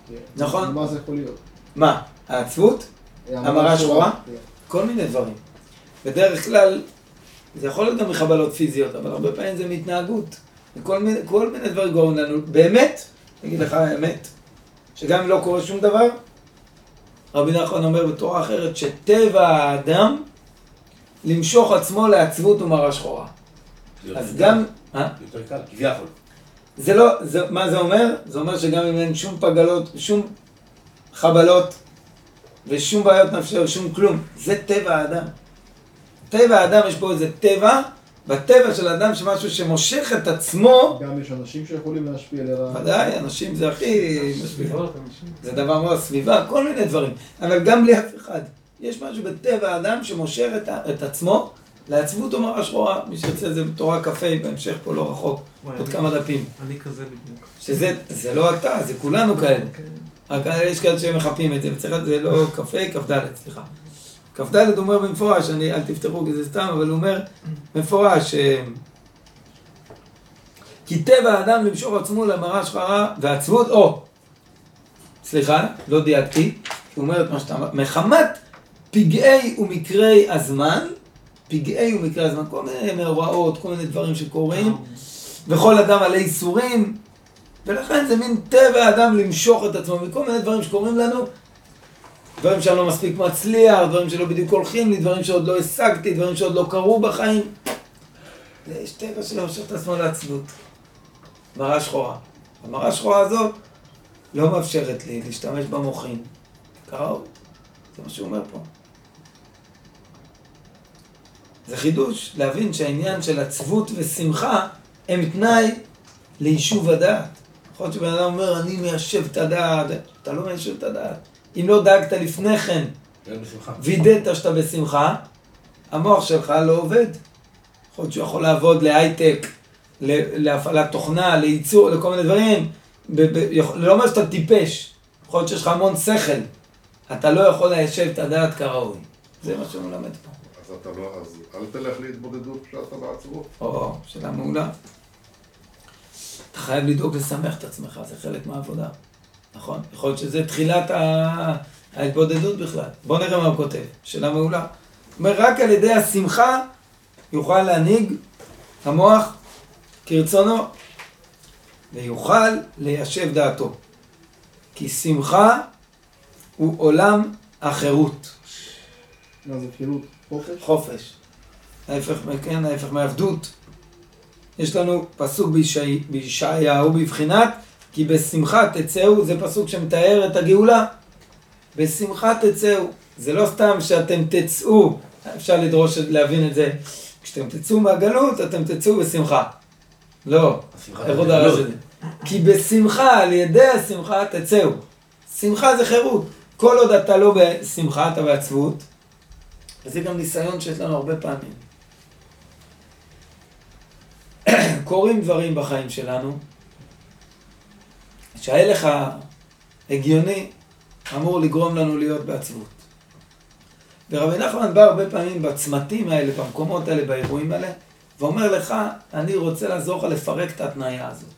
כן. נכון. מה זה יכול להיות? מה? העצבות? המראה שחורה? כן. כל מיני דברים. בדרך כלל, זה יכול להיות גם מחבלות פיזיות, אבל הרבה פעמים זה מהתנהגות. וכל מיני, כל מיני דברים גורמים לנו. באמת, אני אגיד לך האמת, שגם אם לא קורה שום דבר, רבי נחמן אומר בתורה אחרת, שטבע האדם למשוך עצמו לעצבות ומראה שחורה. אז גם... אה? יותר קל, כביכול. זה לא, זה, מה זה אומר? זה אומר שגם אם אין שום פגלות, שום חבלות ושום בעיות נפשיות, שום כלום, זה טבע האדם. טבע האדם יש בו איזה טבע, בטבע של האדם שמשהו שמושך את עצמו, גם יש אנשים שיכולים להשפיע לרעה. ודאי, אנשים זה הכי משפיע. זה דבר מאוד סביבה, כל מיני דברים, אבל גם בלי אף אחד. יש משהו בטבע האדם שמושך את, את עצמו לעצבות ומראה שחורה. מי שיוצא זה בתורה כ"ה, בהמשך פה לא רחוק, וואי, עוד אני- כמה דפים. אני כזה בדיוק. שזה זה לא אתה, זה כולנו כאלה. כן. רק יש כאלה שמחפים את זה, וצריך, זה לא כ"ה, כ"ד, סליחה. כ"ד אומר במפורש, אני, אל תפתחו כי זה סתם, אבל הוא אומר במפורש, אה, כי טבע האדם למשוך עצמו למראה שחרה ועצבות, או, סליחה, לא דייקתי, הוא אומר את מה שאתה אמר, מחמת פגעי ומקרי הזמן, פגעי ומקרי הזמן, כל מיני מאורעות, כל מיני דברים שקורים, וכל אדם מלא ייסורים, ולכן זה מין טבע האדם למשוך את עצמו מכל מיני דברים שקורים לנו, דברים שאני לא מספיק מצליח, דברים שלא בדיוק הולכים לי, דברים שעוד לא השגתי, דברים שעוד לא קרו בחיים. יש טבע של למשוך את עצמו לעצבות. מראה שחורה. המראה השחורה הזאת לא מאפשרת לי להשתמש במוחים. כראוי. זה מה שהוא אומר פה. זה חידוש, להבין שהעניין של עצבות ושמחה הם תנאי ליישוב הדעת. יכול להיות שבן אדם אומר, אני מיישב את הדעת, אתה לא מיישב את הדעת. אם לא דאגת לפני כן. וידאת שאתה בשמחה, המוח שלך לא עובד. יכול להיות שהוא יכול לעבוד להייטק, להפעלת תוכנה, לייצור, לכל מיני דברים. לא אומר שאתה טיפש, יכול להיות שיש לך המון שכל. אתה לא יכול ליישב את הדעת כראוי. זה מה שהוא מלמד פה. אז אתה לא, אז אל תלך להתבודדות כשאתה בעצבות. או, שאלה מעולה. אתה חייב לדאוג לשמח את עצמך, זה חלק מהעבודה. נכון? יכול להיות שזה תחילת ההתבודדות בכלל. בוא נראה מה הוא כותב. שאלה מעולה. אומר, רק על ידי השמחה יוכל להנהיג המוח כרצונו, ויוכל ליישב דעתו. כי שמחה הוא עולם החירות. מה זה חירות? חופש? חופש. ההפך, כן, ההפך מעבדות. יש לנו פסוק בישעי- בישעיהו בבחינת כי בשמחה תצאו, זה פסוק שמתאר את הגאולה. בשמחה תצאו. זה לא סתם שאתם תצאו, אפשר לדרוש להבין את זה. כשאתם תצאו מהגלות, אתם תצאו בשמחה. לא, איך גלות. הרש את זה? כי בשמחה, על ידי השמחה תצאו. שמחה זה חירות. כל עוד אתה לא בשמחה, אתה בעצבות. וזה גם ניסיון שיש לנו הרבה פעמים. קורים דברים בחיים שלנו, שההלך ההגיוני אמור לגרום לנו להיות בעצבות. ורבי נחמן בא הרבה פעמים בצמתים האלה, במקומות האלה, באירועים האלה, ואומר לך, אני רוצה לעזור לך לפרק את ההתניה הזאת.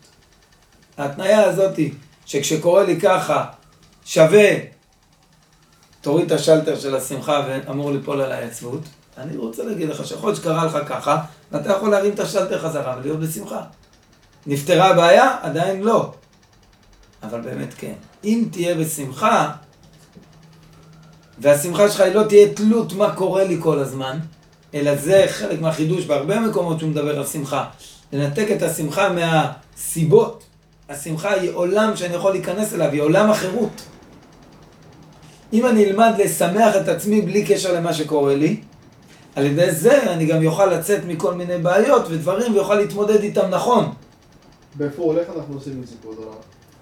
ההתניה הזאת היא שכשקורה לי ככה, שווה, תוריד את השלטר של השמחה ואמור ליפול עליי עצבות. אני רוצה להגיד לך שיכול להיות שקרה לך ככה, ואתה יכול להרים את השלטר חזרה ולהיות בשמחה. נפתרה הבעיה? עדיין לא. אבל באמת כן. אם תהיה בשמחה, והשמחה שלך היא לא תהיה תלות מה קורה לי כל הזמן, אלא זה חלק מהחידוש בהרבה מקומות שהוא מדבר על שמחה. לנתק את השמחה מהסיבות. השמחה היא עולם שאני יכול להיכנס אליו, היא עולם החירות. אם אני אלמד לשמח את עצמי בלי קשר למה שקורה לי, על ידי זה אני גם יוכל לצאת מכל מיני בעיות ודברים ויוכל להתמודד איתם נכון. באיפה הולך אנחנו עושים את זה הרב?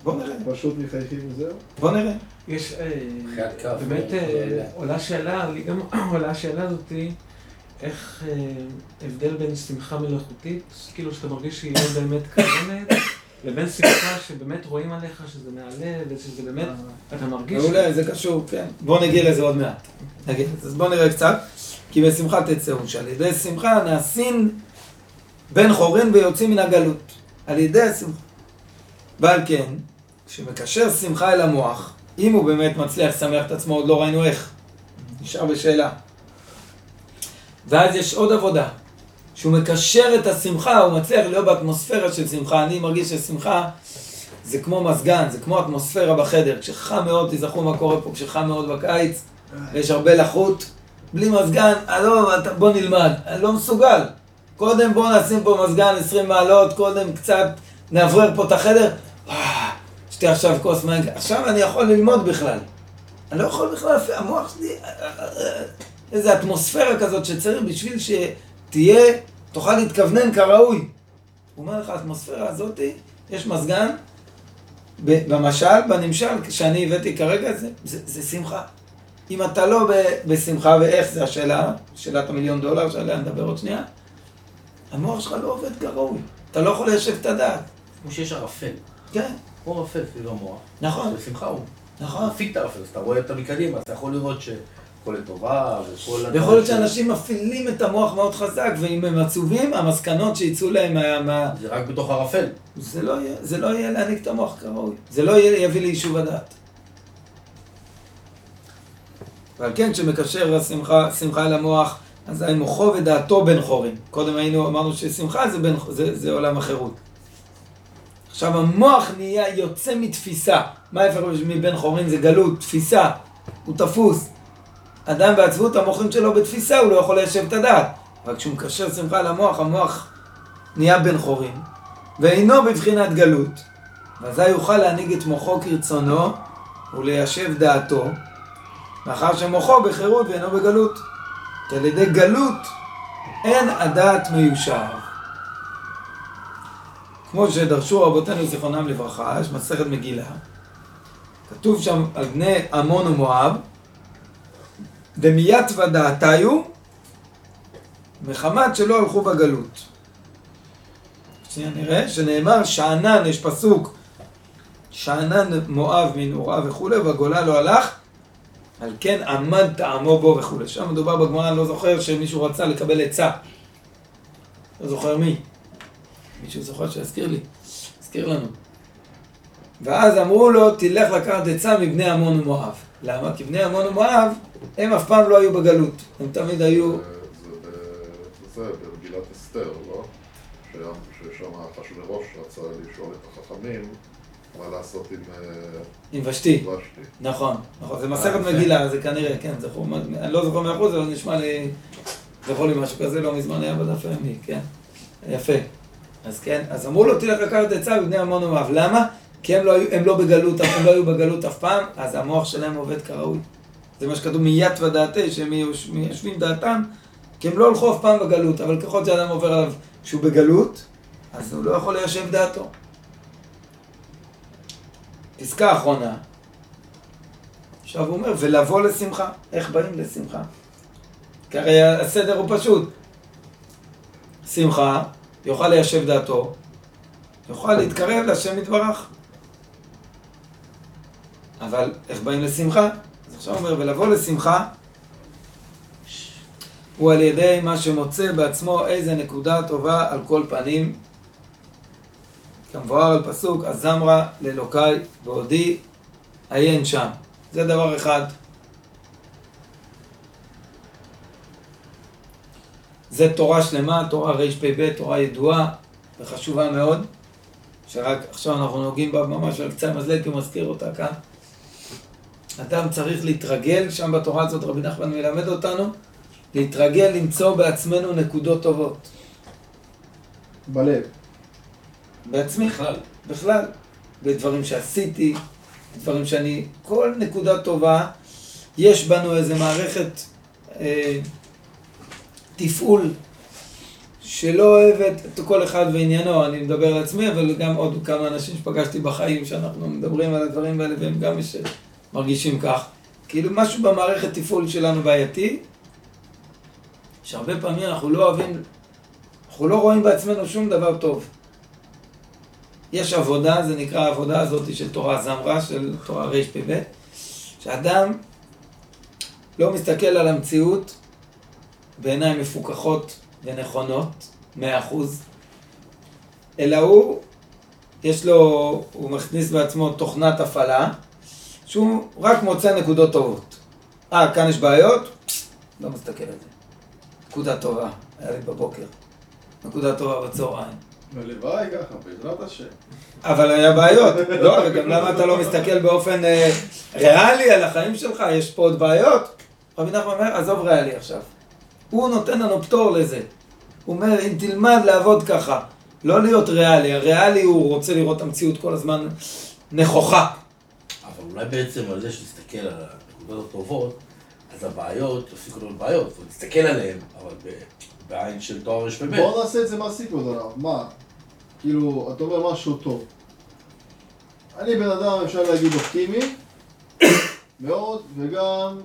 בוא נראה, פשוט מחייכים וזהו? בוא נראה. יש, אה, באמת לא אה, יודע. עולה שאלה, לי גם עולה השאלה הזאתי, איך אה, הבדל בין שמחה מלאכותית, כאילו שאתה מרגיש שהיא לא באמת קיימת, לבין שמחה שבאמת רואים עליך שזה מהלב, ושזה באמת, אתה מרגיש... מעולה, זה קשור, כן. בוא נגיע לזה עוד מעט. לזה. אז בוא נראה קצת. כי בשמחה תצאו, שעל ידי שמחה נעשין בן חורין ויוצאים מן הגלות. על ידי השמחה. ועל כן, כשמקשר שמחה אל המוח, אם הוא באמת מצליח לשמח את עצמו, עוד לא ראינו איך. נשאר בשאלה. ואז יש עוד עבודה. שהוא מקשר את השמחה, הוא מצליח להיות באטמוספירה של שמחה. אני מרגיש ששמחה זה כמו מזגן, זה כמו אטמוספירה בחדר. כשחם מאוד, תזכרו מה קורה פה, כשחם מאוד בקיץ, ויש הרבה לחות, בלי מזגן, לא, בוא נלמד, אני לא מסוגל. קודם בוא נשים פה מזגן 20 מעלות, קודם קצת נאוורר פה את החדר, אה, שתי עכשיו כוס מים, עכשיו אני יכול ללמוד בכלל. אני לא יכול בכלל, המוח שלי, אה, אה, אה, איזה אטמוספירה כזאת שצריך בשביל שתהיה, תוכל להתכוונן כראוי. הוא אומר לך, האטמוספירה הזאת, יש מזגן, במשל, בנמשל, שאני הבאתי כרגע, זה, זה, זה שמחה. אם אתה לא ב- בשמחה, ואיך זה השאלה, שאלת המיליון דולר שעליה נדבר עוד שנייה, המוח שלך לא עובד כראוי. אתה לא יכול ליישב את הדעת. כמו שיש ערפל. כן, כמו ערפל סביב המוח. נכון, בשמחה הוא. נכון. מפיק את הערפל, אז אתה רואה אותה מקדימה, אז אתה יכול לראות שהכל לטובה, וכל... ויכול להיות שאנשים מפעילים את המוח מאוד חזק, ואם הם עצובים, המסקנות שיצאו להם מה... זה רק בתוך ערפל. זה, לא יהיה, זה לא יהיה להעניק את המוח כראוי. זה לא יביא ליישוב הדעת. ועל כן, כשמקשר השמחה שמחה אל המוח, אזי מוחו ודעתו בן חורין. קודם היינו, אמרנו ששמחה זה, בן, זה, זה עולם החירות. עכשיו המוח נהיה יוצא מתפיסה. מה ההפך מבן חורין? זה גלות, תפיסה. הוא תפוס. אדם בעצבות המוחים שלו בתפיסה, הוא לא יכול ליישב את הדעת. אבל כשהוא מקשר שמחה למוח, המוח נהיה בן חורין, ואינו בבחינת גלות. ואזי יוכל להנהיג את מוחו כרצונו וליישב דעתו, מאחר שמוחו בחירות ואינו בגלות. כי על ידי גלות אין הדעת מיושב. כמו שדרשו רבותינו זיכרונם לברכה, יש מסכת מגילה, כתוב שם על בני עמון ומואב, דמיית ודעתיו, מחמת שלא הלכו בגלות. שנייה נראה, שנאמר שאנן, יש פסוק, שאנן מואב מנעורה וכולי, והגולה לא הלך, על כן עמד טעמו בו וכולי. שם מדובר בגמרא, אני לא זוכר שמישהו רצה לקבל עצה. לא זוכר מי. מישהו זוכר שיזכיר לי. יזכיר לנו. ואז אמרו לו, תלך לקחת עצה מבני עמון ומואב. למה? כי בני עמון ומואב, הם אף פעם לא היו בגלות. הם תמיד היו... זה במגילת אסתר, לא? שם- ששם אחשוורוש רצה לשאול את החכמים מה לעשות עם אה, עם ושתי. נכון, נכון, זה מסכת אה, יפה. מגילה, זה כנראה, כן, זכור, אני לא זוכר מאה אחוז, אבל נשמע לי, זכור לי משהו כזה, לא מזמן היה בדף הימי, כן, יפה. אז כן, אז אמרו לו, תלך לקחת עצה בבני עמון ומואב, למה? כי הם לא, היו, הם לא בגלות, הם לא היו בגלות אף פעם, אז המוח שלהם עובד כראוי. זה מה שכתוב מיית ודעתי, שהם מיישבים דעתם, כי הם לא הלכו אף פעם בגלות, אבל ככל שאדם עובר עליו שהוא בגלות, אז הוא לא יכול ליישב דעתו. פסקה אחרונה, עכשיו הוא אומר, ולבוא לשמחה. איך באים לשמחה? כי הרי הסדר הוא פשוט. שמחה, יוכל ליישב דעתו, יוכל להתקרב להשם יתברך. אבל איך באים לשמחה? אז עכשיו הוא אומר, ולבוא לשמחה, הוא על ידי מה שמוצא בעצמו איזה נקודה טובה על כל פנים. כמבואר על פסוק, הזמרה לאלוקיי בעודי עיין שם. זה דבר אחד. זה תורה שלמה, תורה רפ"ב, תורה ידועה וחשובה מאוד, שרק עכשיו אנחנו נוגעים בה ממש על קצה המזלג, כי הוא מזכיר אותה כאן. אדם צריך להתרגל שם בתורה הזאת, רבי נחמן מלמד אותנו, להתרגל למצוא בעצמנו נקודות טובות. בלב. בעצמי, בכלל. בכלל. בדברים שעשיתי, דברים שאני, כל נקודה טובה, יש בנו איזה מערכת אה, תפעול שלא אוהבת את כל אחד ועניינו, אני מדבר על עצמי, אבל גם עוד כמה אנשים שפגשתי בחיים שאנחנו מדברים על הדברים האלה והם גם יש, מרגישים כך. כאילו משהו במערכת תפעול שלנו בעייתי, שהרבה פעמים אנחנו לא אוהבים, אנחנו לא רואים בעצמנו שום דבר טוב. יש עבודה, זה נקרא העבודה הזאת של תורה זמרה, של תורה רפ"ב, שאדם לא מסתכל על המציאות בעיניים מפוכחות ונכונות, מאה אחוז, אלא הוא, יש לו, הוא מכניס בעצמו תוכנת הפעלה, שהוא רק מוצא נקודות טובות. אה, כאן יש בעיות? לא מסתכל על זה. נקודה טובה, היה לי בבוקר. נקודה טובה בצהריים. הלוואי ככה, בעזרת השם. אבל היה בעיות. לא, וגם למה אתה לא מסתכל באופן אה, ריאלי על החיים שלך? יש פה עוד בעיות. רבי נחמן אומר, עזוב ריאלי עכשיו. הוא נותן לנו פטור לזה. הוא אומר, אם תלמד לעבוד ככה, לא להיות ריאלי. הריאלי הוא רוצה לראות את המציאות כל הזמן נכוחה. אבל אולי בעצם על זה שתסתכל על הנקודות הטובות, אז הבעיות יפסיקו להיות בעיות. זאת אומרת, תסתכל עליהן, אבל ב- בעין של תואר רפ"ב. בואו נעשה את זה מעשי כבוד הרב, מה? כאילו, אתה אומר משהו טוב. אני בן אדם, אפשר להגיד, אופטימי, מאוד, וגם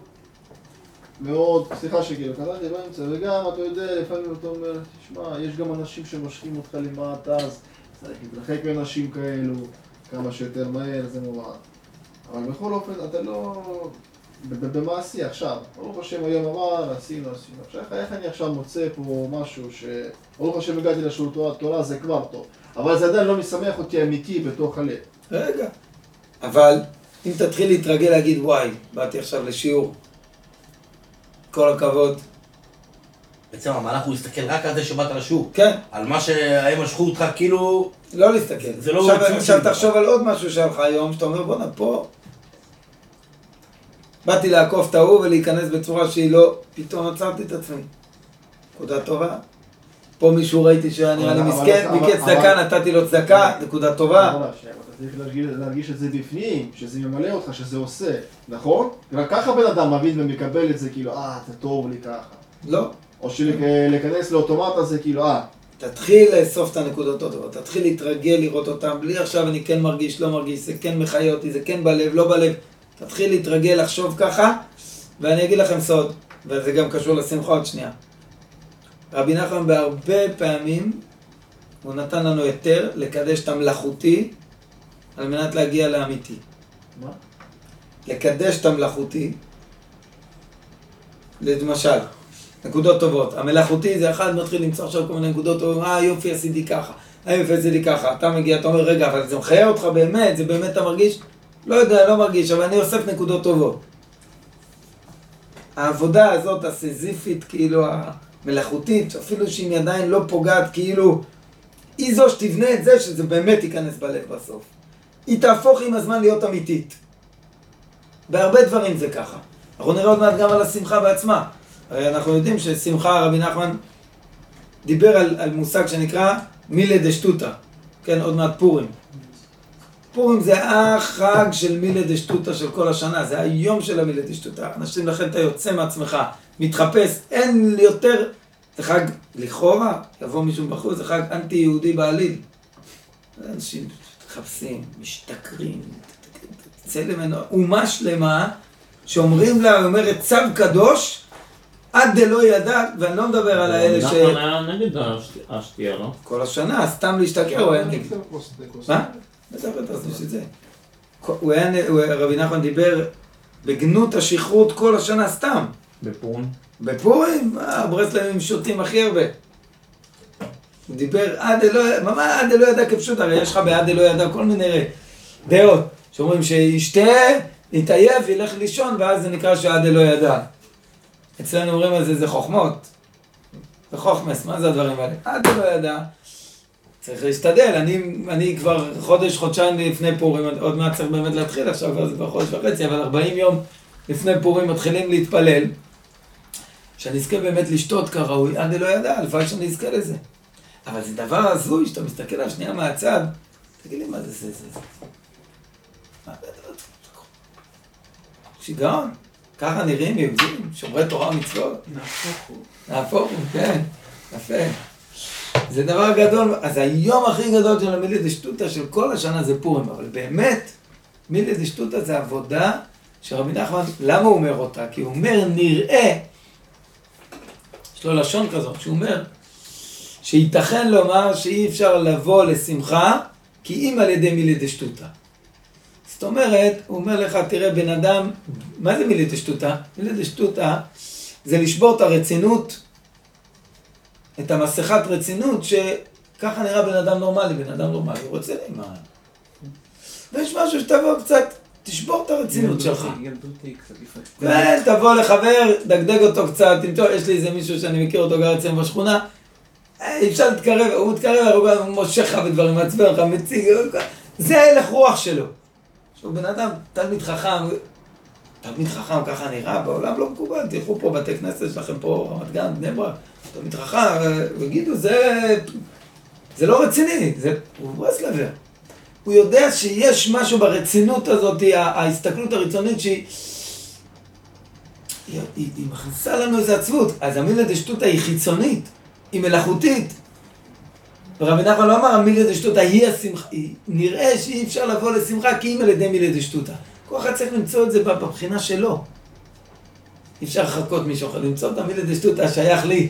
מאוד, סליחה שכאילו, קראתי באמצע, וגם, אתה יודע, לפעמים אתה אומר, תשמע, יש גם אנשים שמושכים אותך למטה, אז צריך להתרחק מאנשים כאלו, כמה שיותר מהר, זה מובן. אבל בכל אופן, אתה לא... במעשי עכשיו, ברוך השם היום אמר, עשינו, עשינו. עכשיו, איך אני עכשיו מוצא פה משהו ש... ברוך השם הגעתי לשיעור תורה, תורה זה כבר טוב. אבל זה עדיין לא משמח אותי אמיתי בתוך הלב. רגע. אבל אם תתחיל להתרגל להגיד, וואי, באתי עכשיו לשיעור, כל הכבוד. בעצם המהלך הוא הסתכל רק על זה שבאת לשיעור. כן, על מה שהם משכו אותך כאילו... לא להסתכל. זה לא עכשיו, עכשיו. תחשוב על עוד משהו שהיה לך היום, שאתה אומר, בואנה, פה... באתי לעקוף את ההוא ולהיכנס בצורה שהיא לא... פתאום עצרתי את עצמי. נקודה טובה. פה מישהו ראיתי שהיה נראה לי מסכן, אבל- ביקש צדקה, נתתי לו צדקה, נקודה טובה. אתה צריך להרגיש, להרגיש את זה בפנים, שזה ממלא אותך, שזה עושה, נכון? רק ככה בן אדם מבין ומקבל את זה, כאילו, אה, זה טוב לי ככה. לא. או שלהיכנס לאוטומט הזה, כאילו, אה, תתחיל לאסוף את הנקודות הטובות, תתחיל להתרגל לראות אותן, בלי עכשיו אני כן מרגיש, לא מרגיש, זה כן מחיה אותי, זה כן בלב, לא בלב. תתחיל להתרגל לחשוב ככה, ואני אגיד לכם סוד, וזה גם קשור לשמחה עוד שנייה. רבי נחמן בהרבה פעמים, הוא נתן לנו היתר לקדש את המלאכותי על מנת להגיע לאמיתי. מה? לקדש את המלאכותי, למשל, נקודות טובות. המלאכותי זה אחד מתחיל למצוא עכשיו כל מיני נקודות טובות, אה יופי עשיתי ככה, אה יופי עשיתי ככה. אתה מגיע, אתה אומר, רגע, אבל זה מחיה אותך באמת, זה באמת אתה מרגיש? לא יודע, לא מרגיש, אבל אני אוסף נקודות טובות. העבודה הזאת הסיזיפית, כאילו המלאכותית, אפילו שהיא עדיין לא פוגעת, כאילו, היא זו שתבנה את זה, שזה באמת ייכנס בלב בסוף. היא תהפוך עם הזמן להיות אמיתית. בהרבה דברים זה ככה. אנחנו נראה עוד מעט גם על השמחה בעצמה. הרי אנחנו יודעים ששמחה, רבי נחמן דיבר על, על מושג שנקרא מילה דשטותא. כן, עוד מעט פורים. פורים זה החג של מילה דשטותא של כל השנה, זה היום של המילה דשטותא. אנשים, לכן אתה יוצא מעצמך, מתחפש, אין יותר, זה חג לכאורה, יבוא מישהו בחוץ, זה חג אנטי-יהודי בעליל. אנשים מתחפשים, משתכרים, צלם אנוש, אומה שלמה שאומרים לה, היא אומרת צו קדוש עד דלא ידע, ואני לא מדבר על האלה ש... נחמן היה נגד השת- השתייה, לא? כל השנה, סתם להשתכר, הוא היה נגד. מה? בטח, בטח, זה בשביל זה. הוא היה, רבי נחמן דיבר בגנות השכרות כל השנה סתם. בפורים. בפורים, מה, הברסלבים שותים הכי הרבה. הוא דיבר עד אלוה, ממש עד אלוה ידע כפשוט, הרי יש לך בעד אלוה ידע כל מיני דעות, שאומרים שישתה, יתעייף, ילך לישון, ואז זה נקרא שעד אלוה ידע. אצלנו אומרים על זה, זה חוכמות. זה חוכמס, מה זה הדברים האלה? עד אלוה ידע. צריך להשתדל, אני, אני כבר חודש, חודשיים לפני פורים, עוד מעט צריך באמת להתחיל, עכשיו זה כבר חודש וחצי, אבל 40 יום לפני פורים מתחילים להתפלל. שאני אזכה באמת לשתות כראוי, אני לא ידע, הלוואי שאני אזכה לזה. אבל זה דבר הזוי, שאתה מסתכל על שנייה מהצד, תגיד לי, מה זה זה זה זה? מה זה הדבר הזה? שיגעון. ככה נראים יהודים, שומרי תורה ומצוות. נהפוך הוא. נהפוך הוא, כן, יפה. זה דבר גדול, אז היום הכי גדול של המילי דשטותא של כל השנה זה פורים, אבל באמת, מילי דשטותא זה עבודה שרבי נחמן, למה הוא אומר אותה? כי הוא אומר, נראה, יש לו לשון כזאת, שהוא אומר, שייתכן לומר שאי אפשר לבוא לשמחה, כי אם על ידי מילי דשטותא. זאת אומרת, הוא אומר לך, תראה, בן אדם, מה זה מילי דשטותא? מילי דשטותא זה לשבור את הרצינות, את המסכת רצינות, שככה נראה בן אדם נורמלי, בן אדם נורמלי, הוא רציני, מה? ויש משהו שתבוא קצת, תשבור את הרצינות שלך. ילדותי, קצת לפעמים. כן, תבוא לחבר, דגדג אותו קצת, יש לי איזה מישהו שאני מכיר אותו גר אצלנו בשכונה, אי אפשר להתקרב, הוא מתקרב, הוא גם מושך לך בדברים, מעצבן לך, מציג, זה ההלך רוח שלו. שהוא בן אדם, תלמיד חכם, תלמיד חכם ככה נראה, בעולם לא מקובל, תלכו פה בתי כנסת שלכם פה, רמת גן, בני ברק, תלמיד חכם, ויגידו, זה, זה לא רציני, זה, הוא ברסלבר. הוא יודע שיש משהו ברצינות הזאת, ההסתכלות הריצונית שהיא... היא, היא, היא מכניסה לנו איזו עצבות. אז המילה דשטותא היא חיצונית, היא מלאכותית. ורבי נחמן לא אמר המילה דשטותא היא השמחה, היא, נראה שאי אפשר לבוא לשמחה כי אם על ידי מילה דשטותא. כל אחד צריך למצוא את זה בבחינה שלו. אי אפשר לחכות מישהו אחר, למצוא את המילה דשטותא השייך לי.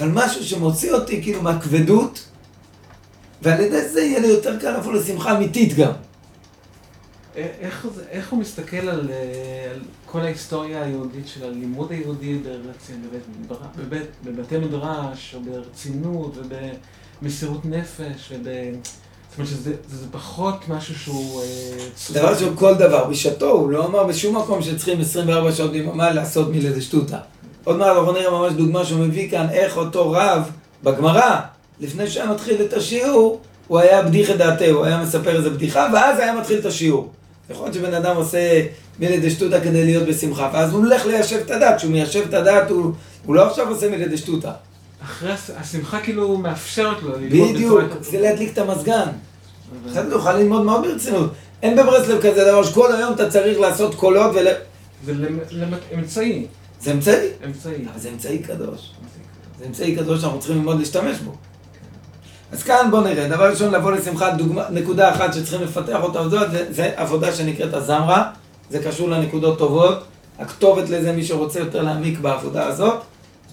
אבל משהו שמוציא אותי כאילו מהכבדות, ועל ידי זה יהיה לי יותר קל לבוא לשמחה אמיתית גם. א- איך, זה- איך הוא מסתכל על, אה, על כל ההיסטוריה היהודית של הלימוד היהודי ברצ... בבית, בבית, בבתי מדרש, או ברצינות, ובמסירות נפש, וב... זאת אומרת שזה זה פחות משהו שהוא... אה, דבר שהוא כל דבר, בשעתו, הוא לא אמר בשום מקום שצריכים 24 שעות ביממה לעשות מילה דשטותא. עוד מעט אנחנו נראה ממש דוגמה שהוא מביא כאן, איך אותו רב בגמרא, לפני שהיה מתחיל את השיעור, הוא היה בדיחה דעתה, הוא היה מספר איזה בדיחה, ואז היה מתחיל את השיעור. יכול להיות שבן אדם עושה מילה דשטותא כדי להיות בשמחה, ואז הוא הולך ליישב את הדת, כשהוא מיישב את הדת, הוא, הוא לא עכשיו עושה מילה דשטותא. אחרי הש- השמחה כאילו מאפשרת לו ללמוד בדיוק, זה. להדליק את המזגן. אחרי זה יוכל ללמוד מאוד ברצינות. אין בברסלב כזה דבר שכל היום אתה צריך לעשות קולות ול... זה אמצעי, זה אמצעי, אמצעי. אבל זה אמצעי קדוש. זה אמצעי קדוש שאנחנו צריכים ללמוד להשתמש בו. אז כאן בואו נראה, דבר ראשון לבוא לשמחה, דוגמה, נקודה אחת שצריכים לפתח אותה, זה, זה, זה עבודה שנקראת הזמרה, זה קשור לנקודות טובות, הכתובת לזה מי שרוצה יותר להעמיק בעבודה הזאת,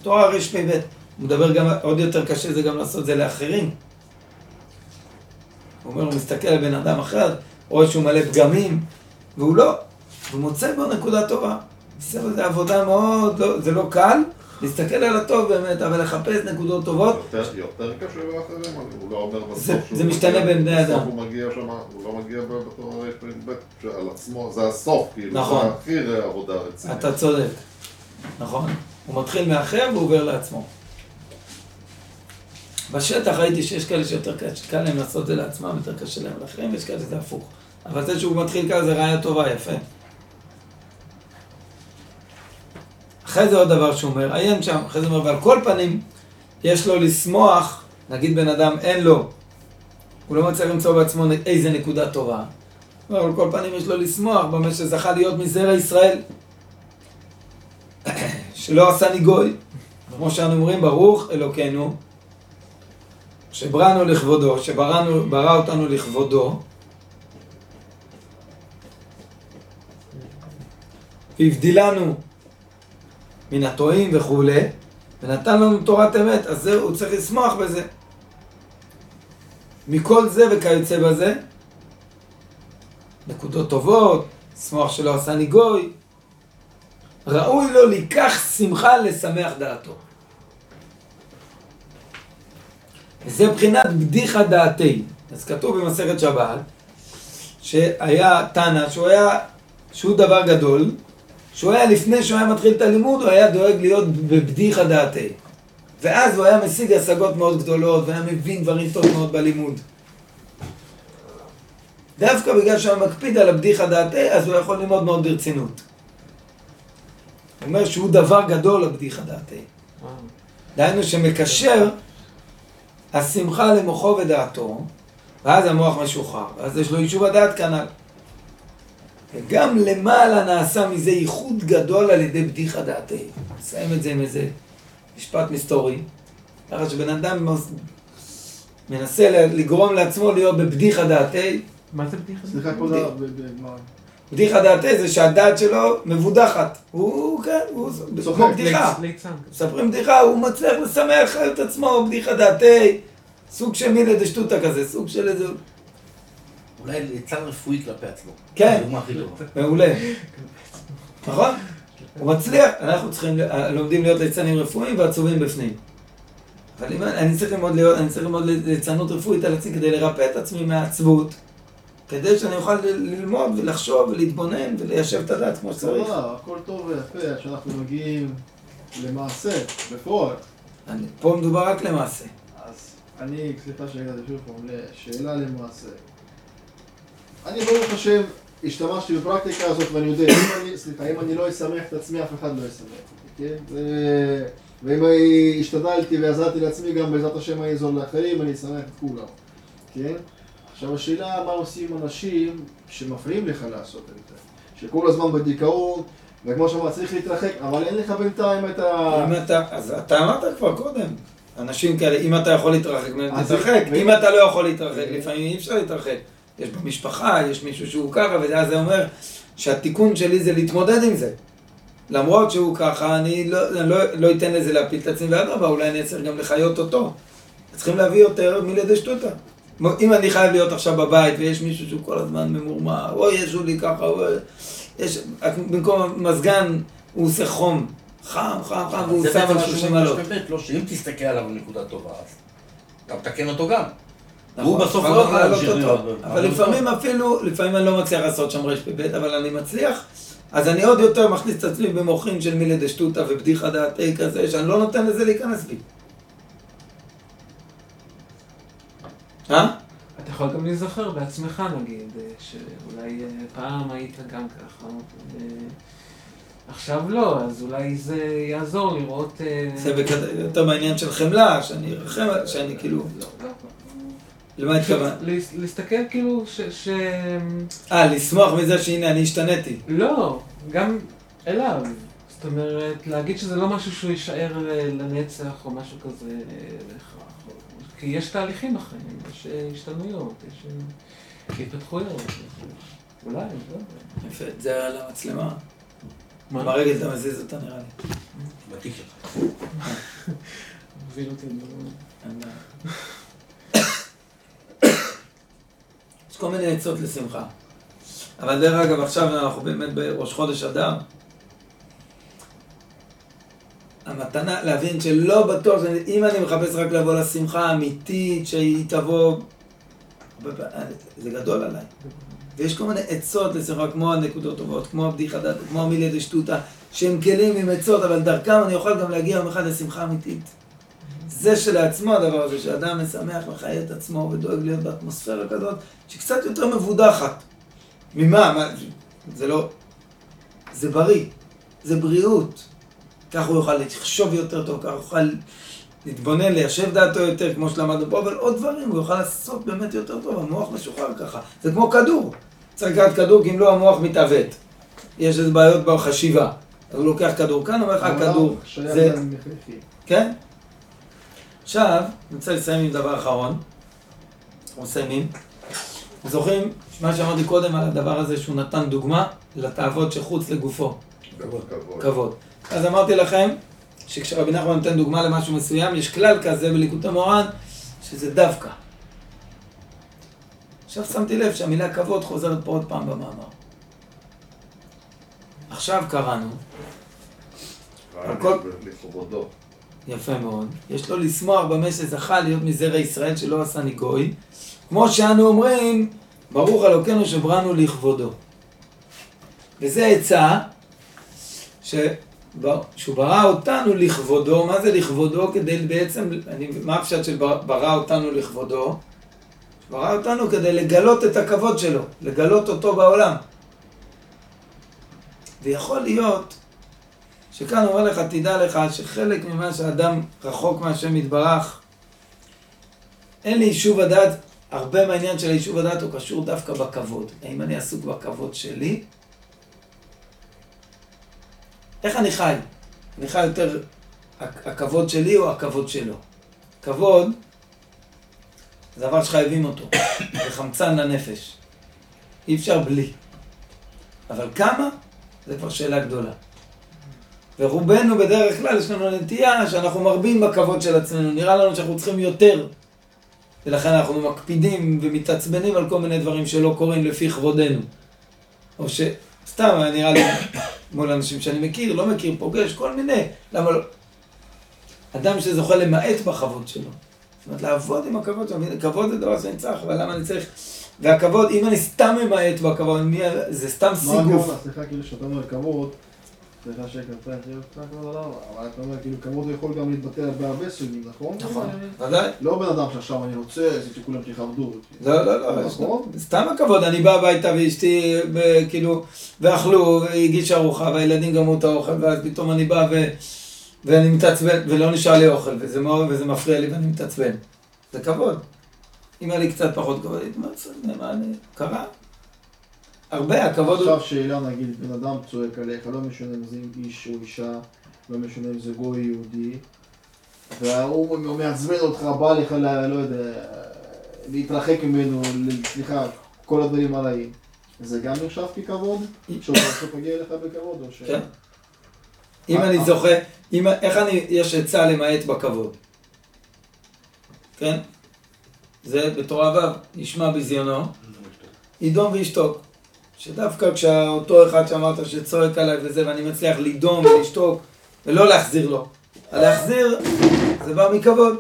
תואר רפ"ב, הוא מדבר גם, עוד יותר קשה זה גם לעשות זה לאחרים. הוא אומר, הוא מסתכל על בן אדם אחר, רואה שהוא מלא פגמים, והוא לא, הוא מוצא בו נקודה טובה. בזה עבודה מאוד, לא, זה לא קל, להסתכל על הטוב באמת, אבל לחפש נקודות טובות. יותר, יותר קשה לאחרים, הוא לא אומר בסוף זה- שהוא זה משתנה בין בני אדם. הוא מגיע שם, הוא לא מגיע בתור רפ"ב, שעל עצמו, זה הסוף, כאילו, נכון. זה הכי עבודה רצינית. אתה צודק, נכון. הוא מתחיל מאחר ועובר לעצמו. בשטח ראיתי שיש כאלה שיותר קל, קל להם לעשות את זה לעצמם, יותר קשה להם לאחרים, ויש כאלה שזה הפוך. אבל זה שהוא מתחיל ככה זה ראיה טובה, יפה. אחרי זה עוד דבר שהוא אומר, עיין שם, אחרי זה אומר, ועל כל פנים, יש לו לשמוח, נגיד בן אדם אין לו, הוא לא מצליח למצוא בעצמו איזה נקודה טובה, אבל על כל פנים יש לו לשמוח במה שזכה להיות מזרע ישראל. שלא עשני גוי, כמו שאנו אומרים, ברוך אלוקינו, שבראנו לכבודו, שבראנו, ברא אותנו לכבודו, והבדילנו מן הטועים וכולי, ונתן לנו תורת אמת, אז זה, הוא צריך לשמוח בזה. מכל זה וכיוצא בזה, נקודות טובות, לשמוח שלא עשני גוי, ראוי לו לקח שמחה לשמח דעתו. וזה מבחינת בדיחה דעתי. אז כתוב במסכת שבת, שהיה תנא, שהוא היה, שהוא דבר גדול, שהוא היה לפני שהוא היה מתחיל את הלימוד, הוא היה דואג להיות בבדיחה דעתי. ואז הוא היה משיג השגות מאוד גדולות, והיה מבין דברים טוב מאוד בלימוד. דווקא בגלל שהוא היה מקפיד על הבדיחה דעתי, אז הוא יכול ללמוד מאוד ברצינות. הוא אומר שהוא דבר גדול לבדיחה דעתי. דהיינו שמקשר השמחה למוחו ודעתו, ואז המוח משוחרר, ואז יש לו יישוב הדעת כנ"ל. וגם למעלה נעשה מזה ייחוד גדול על ידי בדיחה דעתי. נסיים את זה עם איזה משפט מסתורי. ככה שבן אדם מנסה ל- לגרום לעצמו להיות בבדיחה דעתי. מה זה בדיחה? סליחה, כבוד בדיחה. הרב? בדיחה דעתי זה שהדעת שלו מבודחת. הוא, כן, הוא צוחק, כמו בדיחה. ליצן. מספרים בדיחה, הוא מצליח לשמח את עצמו, בדיחה דעתי, סוג של מילה דשטותא כזה, סוג של איזה... אולי ליצן רפואי כלפי עצמו. כן. מעולה. נכון? הוא מצליח, אנחנו צריכים, לומדים להיות ליצנים רפואיים ועצובים בפנים. אבל אם אני צריך ללמוד להיות, אני צריך ללמוד ליצנות רפואית על עצמי כדי לרפא את עצמי מהעצבות, כדי שאני אוכל ללמוד ולחשוב ולהתבונן וליישב את הדעת כמו שצריך. הכל טוב ויפה, שאנחנו מגיעים למעשה, בפועל. אני- פה מדובר רק למעשה. אז אני, סליחה שהגעתי שוב פעם לשאלה למעשה. אני ברוך השם השתמשתי בפרקטיקה הזאת ואני יודע, אם אני, סליחה, אם אני לא אשמח את עצמי אף אחד לא ישמח אותי, כן? זה... ואם השתדלתי ועזרתי לעצמי גם בעזרת השם אני אעזור לאחרים, אני אשמח את כולם, כן? עכשיו השאלה מה עושים אנשים שמפריעים לך לעשות את זה, שכל הזמן בדיכאון, וכמו שאמרת צריך להתרחק, אבל אין לך בינתיים את ה... אם אתה, אז אתה אמרת כבר קודם, אנשים כאלה, אם אתה יכול להתרחק תתרחק, אם אתה לא יכול להתרחק, לפעמים אי אפשר להתרחק. יש במשפחה, יש מישהו שהוא ככה, ואז זה אומר שהתיקון שלי זה להתמודד עם זה. למרות שהוא ככה, אני לא, לא, לא אתן לזה להפיל את עצמי, ואדרבה, אולי אני אצטרך גם לחיות אותו. צריכים להביא יותר מלידי שטותא. אם אני חייב להיות עכשיו בבית ויש מישהו שהוא כל הזמן ממורמר, אוי, יש לי ככה, אוי, יש, במקום המזגן הוא עושה חום, חם, חם, חם, והוא זה שם על מה 30 שאומר מעלות. באמת, לא, שאם תסתכל עליו בנקודה טובה, אז אתה מתקן אותו גם. נכון, הוא בסוף לא יכול להמשיך. להיות- אבל לפעמים אפילו, לפעמים אני לא מצליח לעשות שם רפ"ב, אבל אני מצליח, אז אני עוד יותר מכניס את עצמי במוחין של מילי דשטותא ובדיחה דעתי כזה, שאני לא נותן לזה להיכנס בי. אה? אתה יכול גם להיזכר בעצמך נגיד, אה, שאולי אה, פעם היית גם ככה, ועכשיו לא, אז אולי זה יעזור לראות... אה, זה יותר בעניין של חמלה, שאני ארחם, שאני כאילו, לא, לא. למה התכוונת? להס- להסתכל כאילו ש... אה, לשמוח מזה שהנה אני השתניתי. לא, גם אליו. זאת אומרת, להגיד שזה לא משהו שהוא יישאר אה, לנצח או משהו כזה אה, בהכרח. כי יש תהליכים בחיים, יש אה, השתנויות, יש התפתחויות. אולי, לא. יפה, זה על המצלמה. מה? ברגל אתה מזיז אותה נראה לי. בתיק שלך. מוביל אותי לדברים. אין בעיה. יש כל מיני עצות לשמחה. אבל דרך אגב, עכשיו אנחנו באמת בראש חודש אדר. המתנה, להבין שלא בטוח, אם אני מחפש רק לבוא לשמחה האמיתית, שהיא תבוא, זה גדול עליי. ויש כל מיני עצות לשמחה, כמו הנקודות טובות, כמו הבדיחה דעת, כמו המילי דשטותא, שהם כלים עם עצות, אבל דרכם אני אוכל גם להגיע יום אחד לשמחה אמיתית. זה שלעצמו הדבר הזה, שאדם משמח, מחיה את עצמו ודואג להיות באטמוספירה כזאת, שקצת יותר מבודחת. ממה? מה? זה לא... זה בריא, זה בריאות. כך הוא יוכל לחשוב יותר טוב, כך הוא יוכל להתבונן, ליישב דעתו יותר, כמו שלמדנו פה, אבל עוד דברים, הוא יוכל לעשות באמת יותר טוב, המוח משוחרר ככה. זה כמו כדור. צריך לקחת כדור, כי אם לא המוח מתעוות. יש איזה בעיות בחשיבה. אז הוא לוקח כדור כאן, אומר לך כדור. שהיה זה-. כן? עכשיו, אני רוצה לסיים עם דבר אחרון. אנחנו מסיימים. זוכרים מה שאמרתי קודם על הדבר הזה שהוא נתן דוגמה לתאוות שחוץ לגופו, כבוד, כבוד. אז אמרתי לכם שכשרבי נחמן נותן דוגמה למשהו מסוים, יש כלל כזה בליקוטי מורן, שזה דווקא. עכשיו שמתי לב שהמילה כבוד חוזרת פה עוד פעם במאמר. עכשיו קראנו, הכל- לכבודו. יפה מאוד. יש לו לשמוח במה שזכה להיות מזרע ישראל שלא עשני גוי. כמו שאנו אומרים, ברוך אלוקינו שבראנו לכבודו. וזה עצה ש... שהוא ברא אותנו לכבודו, מה זה לכבודו? כדי בעצם, אני, מה הפשט של בר- ברא אותנו לכבודו? ברא אותנו כדי לגלות את הכבוד שלו, לגלות אותו בעולם. ויכול להיות שכאן אומר לך, תדע לך שחלק ממה שאדם רחוק מהשם יתברך, אין לי יישוב הדעת, הרבה מהעניין של היישוב הדעת הוא קשור דווקא בכבוד. האם אני עסוק בכבוד שלי? איך אני חי? אני חי יותר הכבוד שלי או הכבוד שלו? כבוד זה דבר שחייבים אותו, זה חמצן לנפש. אי אפשר בלי. אבל כמה? זה כבר שאלה גדולה. ורובנו בדרך כלל יש לנו נטייה שאנחנו מרבים בכבוד של עצמנו, נראה לנו שאנחנו צריכים יותר. ולכן אנחנו מקפידים ומתעצבנים על כל מיני דברים שלא קורים לפי כבודנו. או שסתם, נראה לי, מול אנשים שאני מכיר, לא מכיר, פוגש, כל מיני. למה לא? אדם שזוכה למעט בכבוד שלו. זאת אומרת, לעבוד עם הכבוד שלו. כבוד זה דבר שאני צריך, אבל למה אני צריך... והכבוד, אם אני סתם ממעט בכבוד, זה סתם סיגוף. מה הכוונה? סליחה, כאילו שאתה אומר כבוד, סליחה שקר, כאילו, אבל אתה אומר, כאילו, כבוד יכול גם להתבטא בהרבה סוגים, נכון? נכון, ודאי. לא בן אדם שעכשיו אני רוצה, אז שכולם אותי. לא, לא, לא, נכון? סתם הכבוד, אני בא הביתה ואשתי, כאילו, ואכלו, והגיש ארוחה, והילדים גמרו את האוכל, ואז פתאום אני בא ו... ואני מתעצבן, ולא נשאר לי אוכל, וזה, וזה מפריע לי ואני מתעצבן. זה כבוד. אם היה לי קצת פחות כבוד, הייתי אומר, מה אני... קרה. הרבה, הכבוד הוא... עכשיו שאלה, נגיד, בן אדם צועק עליך, לא משנה אם זה איש או אישה, לא משנה אם זה גוי יהודי, והוא מעצבן אותך, בא לך, לא יודע, להתרחק ממנו, סליחה, כל הדברים הרעים. זה גם נחשב ככבוד? שהוא פגיע לך בכבוד, או ש... כן. אם אני זוכה, איך אני, יש עצה למעט בכבוד. כן? זה בתורה ו', ישמע בזיונו, ידום וישתוק. שדווקא כשאותו אחד שאמרת שצועק עליי וזה, ואני מצליח לדום ולשתוק ולא להחזיר לו. הלהחזיר זה בא מכבוד.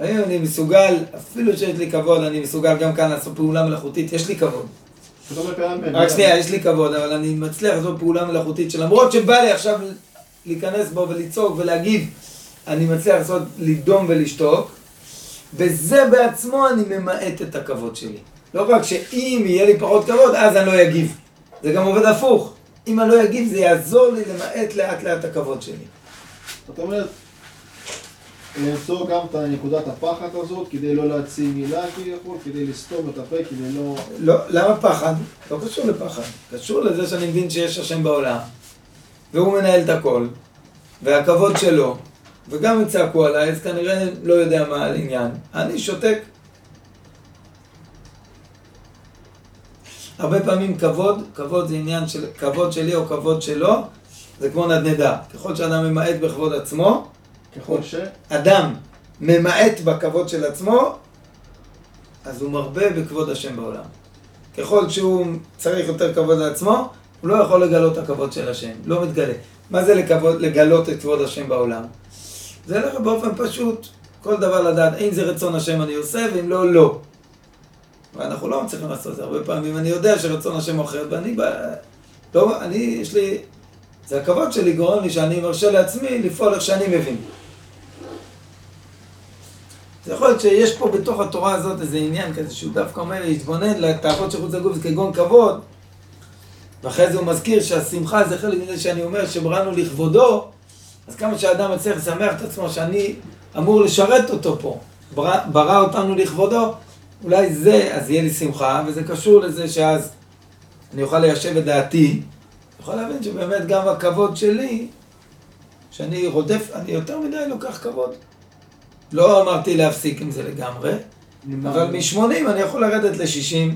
האם אני מסוגל, אפילו שיש לי כבוד, אני מסוגל גם כאן לעשות פעולה מלאכותית, יש לי כבוד. רק שנייה, יש לי כבוד, אבל אני מצליח לעשות פעולה מלאכותית שלמרות שבא לי עכשיו להיכנס בו ולצעוק ולהגיב, אני מצליח לעשות, לדום ולשתוק, בזה בעצמו אני ממעט את הכבוד שלי. לא רק שאם יהיה לי פחות כבוד, אז אני לא אגיב. זה גם עובד הפוך. אם אני לא אגיב, זה יעזור לי למעט לאט לאט הכבוד שלי. זאת אומרת, למצוא גם את נקודת הפחד הזאת, כדי לא להציג מילה כביכול, כדי לסתום את הפה, כדי לא... לא, למה פחד? לא קשור לפחד. קשור לזה שאני מבין שיש השם בעולם, והוא מנהל את הכל, והכבוד שלו, וגם אם צעקו עליי, אז כנראה לא יודע מה העניין. אני שותק. הרבה פעמים כבוד, כבוד זה עניין של כבוד שלי או כבוד שלו, זה כמו נדנדה. ככל שאדם ממעט בכבוד עצמו, ככל ש... אדם ממעט בכבוד של עצמו, אז הוא מרבה בכבוד השם בעולם. ככל שהוא צריך יותר כבוד לעצמו, הוא לא יכול לגלות את הכבוד של השם, לא מתגלה. מה זה לכבוד, לגלות את כבוד השם בעולם? זה הולך באופן פשוט, כל דבר לדעת, אם זה רצון השם אני עושה, ואם לא, לא. ואנחנו לא מצליחים לעשות את זה. הרבה פעמים אני יודע שרצון השם אחר, ואני בא... לא, אני, יש לי... זה הכבוד שלי גורם לי שאני מרשה לעצמי לפעול איך שאני מבין. זה יכול להיות שיש פה בתוך התורה הזאת איזה עניין כזה שהוא דווקא אומר להתבונן לתאוות שחוץ לגוף זה כגון כבוד ואחרי זה הוא מזכיר שהשמחה זה חלק מזה שאני אומר שבראנו לכבודו אז כמה שהאדם מצליח לשמח את עצמו שאני אמור לשרת אותו פה ברא, ברא אותנו לכבודו אולי זה, אז יהיה לי שמחה וזה קשור לזה שאז אני אוכל ליישב את דעתי יכול להבין שבאמת גם הכבוד שלי שאני רודף, אני יותר מדי לוקח כבוד לא אמרתי להפסיק עם זה לגמרי, אבל מ-80 אני יכול לרדת ל-60.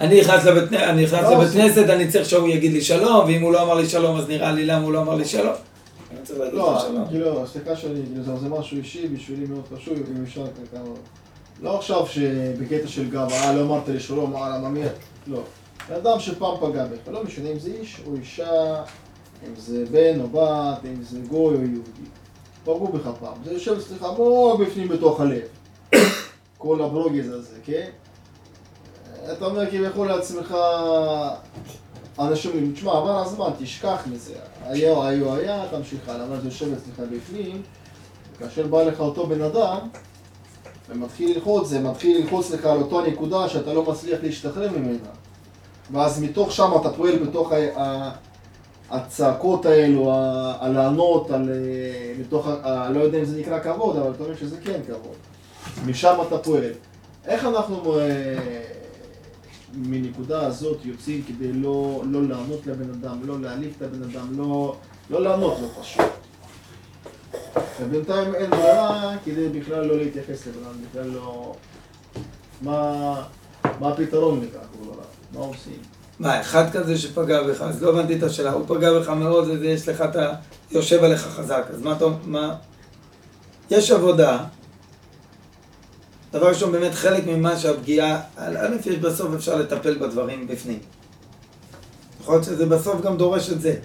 אני נכנס לבית, לא, לבית כנסת, אני צריך שהוא יגיד לי שלום, ואם הוא לא אמר לי שלום, אז נראה לי למה הוא לא אמר לי שלום. לא, כאילו, סליחה שלי, כאילו, זה משהו אישי, בשבילי מאוד חשוב, אם אפשר ככה... לא עכשיו שבקטע של גב, אה, לא אמרת לי שלום, אה, למה מי... לא. אדם שפעם פגע בך, לא משנה אם זה איש או אישה, אם זה בן או בת, אם זה גוי או יהודי. פגעו בך פעם. זה יושב אצלך עמוק בפנים בתוך הלב. כל הברוגז הזה, כן? אתה אומר כביכול לעצמך, אנשים אומרים, תשמע, עבר הזמן, תשכח מזה. היה, היה, היה, תמשיך הלאה, אבל זה יושב אצלך בפנים, וכאשר בא לך אותו בן אדם, ומתחיל ללחוץ, זה מתחיל ללחוץ לך על אותו נקודה שאתה לא מצליח להשתחרר ממנה. ואז מתוך שם אתה פועל בתוך הצעקות האלו, הלענות על... אה, מתוך, ה- לא יודע אם זה נקרא כבוד, אבל אתה אומר שזה כן כבוד. משם אתה פועל. איך אנחנו מנקודה הזאת יוצאים כדי לא, לא לענות לבן אדם, לא להעליב את הבן אדם, לא, לא לענות לו פשוט. ובינתיים אין ברירה כדי בכלל לא להתייחס לבן אדם, בכלל לא... מה, מה הפתרון לכך, הרב? מה עושים? מה, אחד כזה שפגע בך, אז לא הבנתי את השאלה, הוא פגע בך מאוד, אז יש לך את ה... יושב עליך חזק, אז מה אתה... מה... יש עבודה. דבר ראשון, באמת חלק ממה שהפגיעה, א', יש בסוף אפשר לטפל בדברים בפנים. יכול להיות שזה בסוף גם דורש את זה.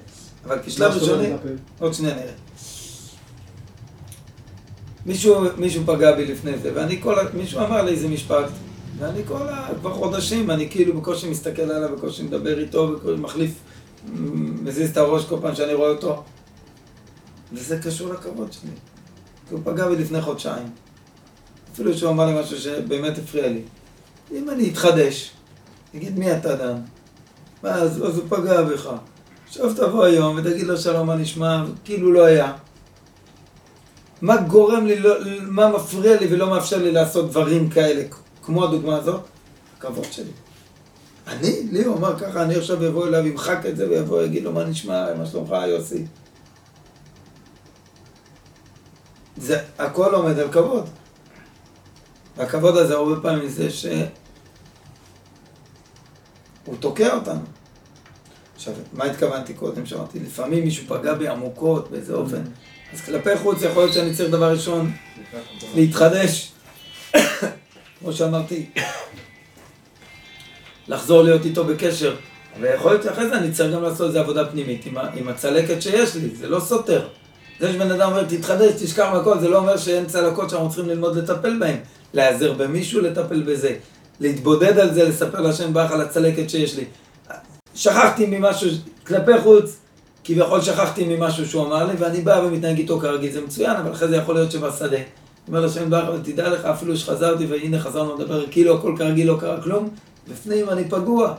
אבל כשלב אומרת ראשוני? עוד שנייה נראה. מישהו, מישהו פגע בי לפני זה, ואני כל, ה- מישהו אמר לי איזה משפט, ואני כל ה... כבר חודשים, אני כאילו בקושי מסתכל עליו, בקושי מדבר איתו, בקושי מחליף, מזיז את הראש כל פעם שאני רואה אותו. וזה קשור לכבוד שלי. כי הוא פגע בי לפני חודשיים. אפילו שהוא אמר לי משהו שבאמת הפריע לי. אם אני אתחדש, תגיד מי אתה דן? מה, אז, אז הוא פגע בך. עכשיו תבוא היום ותגיד לו שלום, מה נשמע, כאילו לא היה. מה גורם לי, לא, מה מפריע לי ולא מאפשר לי לעשות דברים כאלה, כמו הדוגמה הזאת? הכבוד שלי. אני? לי הוא אמר ככה, אני עכשיו אבוא אליו, ימחק את זה ויבוא, יגיד לו מה נשמע, מה שלומך יוסי. זה הכל עומד על כבוד. והכבוד הזה הרבה פעמים זה שהוא תוקע אותנו. עכשיו, מה התכוונתי קודם? שאמרתי, לפעמים מישהו פגע בי עמוקות באיזה אופן. אז כלפי חוץ יכול להיות שאני צריך דבר ראשון להתחדש. כמו שאמרתי, לחזור להיות איתו בקשר. ויכול להיות שאחרי זה אני צריך גם לעשות איזו עבודה פנימית עם הצלקת שיש לי, זה לא סותר. זה שבן אדם אומר תתחדש, תשכח מהכל, זה לא אומר שאין צלקות שאנחנו צריכים ללמוד לטפל בהן. להיעזר במישהו, לטפל בזה. להתבודד על זה, לספר להשם ברך על הצלקת שיש לי. שכחתי ממשהו, כלפי חוץ, כביכול שכחתי ממשהו שהוא אמר לי, ואני בא ומתנהג איתו כרגיל, זה מצוין, אבל אחרי זה יכול להיות שבשדה. אומר לשם ברך, אבל תדע לך, אפילו שחזרתי והנה חזרנו לדבר, כאילו הכל כרגיל, לא קרה כלום, בפנים אני פגוע.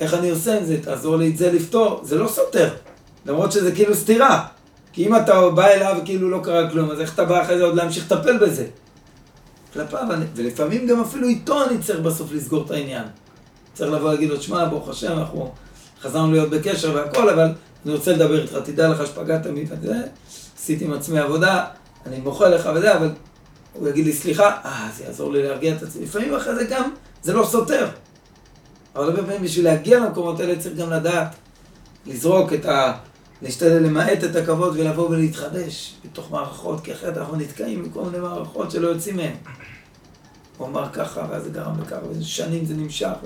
איך אני עושה עם זה? תעזור לי את זה לפתור. זה לא סותר, למרות שזה כאילו סתירה. כי אם אתה בא אליו כאילו לא קרה כלום, אז איך אתה בא אחרי זה עוד להמשיך לטפל בזה? כלפיו, ולפעמים גם אפילו איתו אני צריך בסוף לסגור את העניין. צריך לבוא להגיד לו, תשמע, ברוך השם, אנחנו חזרנו להיות בקשר והכל, אבל אני רוצה לדבר איתך, תדע לך שפגעת בי וזה, עשיתי עם עצמי עבודה, אני מוחל לך וזה, אבל הוא יגיד לי, סליחה, אה, זה יעזור לי להרגיע את עצמי. לפעמים אחרי זה גם, זה לא סותר. אבל הרבה פעמים בשביל להגיע למקומות האלה צריך גם לדעת, לזרוק את ה... להשתדל למעט את הכבוד ולבוא ולהתחדש בתוך מערכות, כי אחרת אנחנו נתקעים בכל מיני מערכות שלא יוצאים מהן. הוא אמר ככה, ואז זה גרם לככה, ושנים זה נמשך.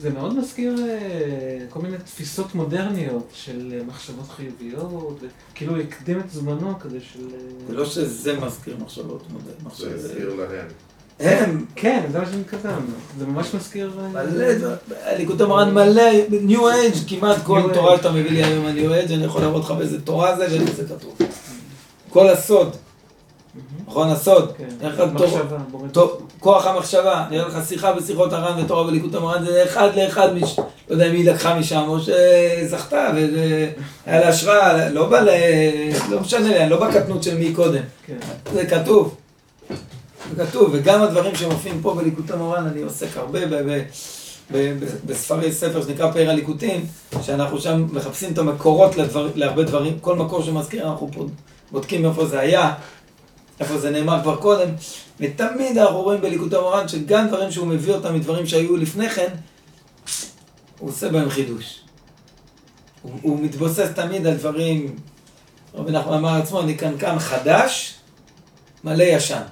זה מאוד מזכיר אה, כל מיני תפיסות מודרניות של אה, מחשבות חיוביות, כאילו הקדים את זמנו כזה של... אה, זה לא שזה מזכיר מחשבות מודל, זה מחשבות. הזכיר להם. הם, כן, זה מה שאני מתכוון. זה ממש מזכיר... אה, מלא, הליכוד המרן מלא, ניו אייג', כמעט כל תורה. שאתה מביא לי היום על ניו אייג', אני יכול להראות לך באיזה תורה זה ואיזה זה כתוב. כל הסוד, נכון הסוד, כן, בורא טוב, כוח המחשבה, נראה לך שיחה בשיחות הר"ן ותורה בליקוד המרן, זה אחד לאחד. לא יודע אם היא לקחה משם או שזכתה, וזה היה לה השראה, לא. לא משנה לי, אני לא בקטנות של מי קודם, כן. זה כתוב. כתוב, וגם הדברים שמופיעים פה בליקוד המרן, אני עוסק הרבה בספרי ספר שנקרא פאר הליקוטים, שאנחנו שם מחפשים את המקורות לדבר, להרבה דברים, כל מקור שמזכיר אנחנו פה בודקים איפה זה היה, איפה זה נאמר כבר קודם, ותמיד אנחנו רואים בליקוטי המורן שגם דברים שהוא מביא אותם מדברים שהיו לפני כן, הוא עושה בהם חידוש. הוא, הוא מתבוסס תמיד על דברים, רבי נחמן אמר עצמו, אני קנקן חדש, מלא ישן.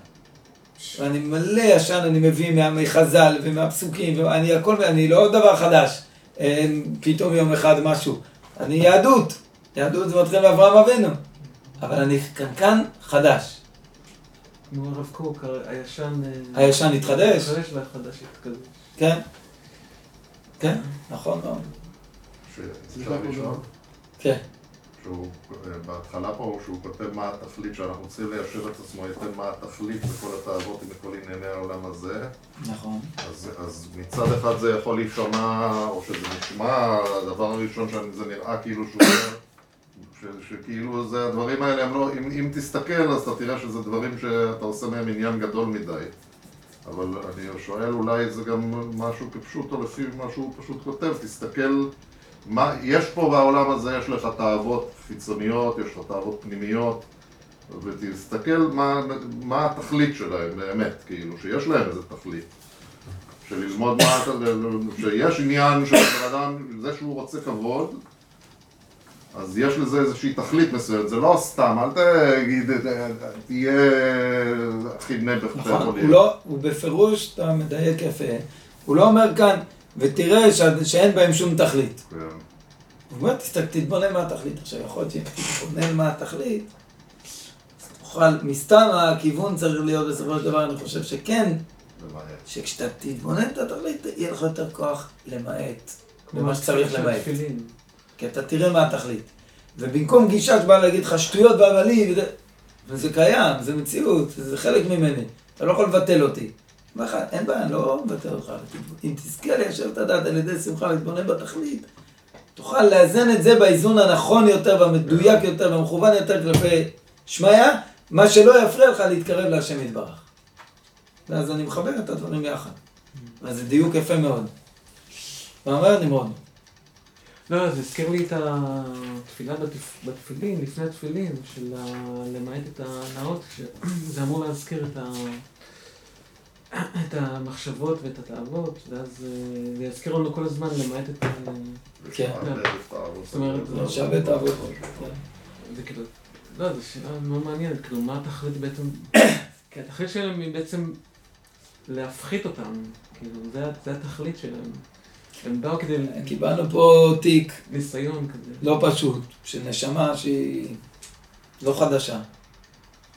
ואני מלא ישן, אני מביא מה- מחז"ל ומהפסוקים, ואני הכל, אני לא דבר חדש. פתאום יום אחד משהו. אני יהדות. יהדות זה מתחיל מאברהם אבינו. אבל אני קנקן חדש. כמו הרב קוק, הישן... אה, הישן התחדש? התחדש והחדש התקדש. כן. כן, נכון מאוד. לשאול? כן. שהוא, אה, בהתחלה פה, שהוא כותב מה התכלית, שאנחנו צריכים ליישב את עצמו היטב מה התכלית בכל התאוות ובכל ענייני העולם הזה. נכון. אז, אז מצד אחד זה יכול להישמע, או שזה נשמע, הדבר הראשון שזה נראה כאילו שהוא אומר, ש- שכאילו זה, הדברים האלה הם לא, אם, אם תסתכל אז אתה תראה שזה דברים שאתה עושה מהם עניין גדול מדי. אבל אני שואל, אולי זה גם משהו כפשוטו לפי מה שהוא פשוט כותב, תסתכל, מה, יש פה בעולם הזה, יש לך תאוות חיצוניות, יש לך תאוות פנימיות, ותסתכל מה, מה התכלית שלהם באמת, כאילו, שיש להם איזה תכלית. של ללמוד מה, אתה- שיש עניין של בן אדם, זה שהוא רוצה כבוד, אז יש לזה איזושהי תכלית מסוימת, זה לא סתם, אל תגיד, תהיה הכי שאתה נכון, הוא. לא, הוא בפירוש, אתה מדייק יפה, הוא לא אומר כאן, ותראה ש- שאין בהם שום תכלית. כן. הוא אומר, תסתכל, תתבונן מה התכלית. עכשיו, יכול להיות שאם תתבונן מה התכלית, אז תוכל, מסתם הכיוון צריך להיות בסופו של דבר, אני חושב שכן. שכשאתה תתבונן את התכלית, יהיה לך יותר כוח למעט, במה שצריך למעט. כי אתה תראה מה התכלית. ובמקום גישה שבאה להגיד לך שטויות והבלים, וזה, וזה קיים, זה מציאות, זה חלק ממני. אתה לא יכול לבטל אותי. לך, אין בעיה, לא מבטל אותך. אם תזכה ליישב את הדעת על ידי שמחה ולהתבונן בתכלית, תוכל לאזן את זה באיזון הנכון יותר והמדויק יותר והמכוון יותר כלפי שמיא, מה שלא יפריע לך להתקרב להשם יתברך. ואז אני מחבר את הדברים יחד. וזה דיוק יפה מאוד. מה אומר נמרוד? לא, זה הזכיר לי את התפילה בתפ... בתפילין, לפני התפילין, של. למעט את הנאות, שזה אמור להזכיר את, ה... את המחשבות ואת התאוות, ואז אה, זה יזכיר לנו כל הזמן למעט את. כן. זאת אומרת. לא שווה את העבודה. זה כאילו, לא, זו שאלה מאוד מעניינת, כאילו, מה התכלית בעצם, כי התכלית שלהם היא בעצם להפחית אותם, כאילו, זה, התכלית שלהם. הם באו כדי קיבלנו פה תיק ניסיון כזה. לא פשוט, של נשמה שהיא לא חדשה,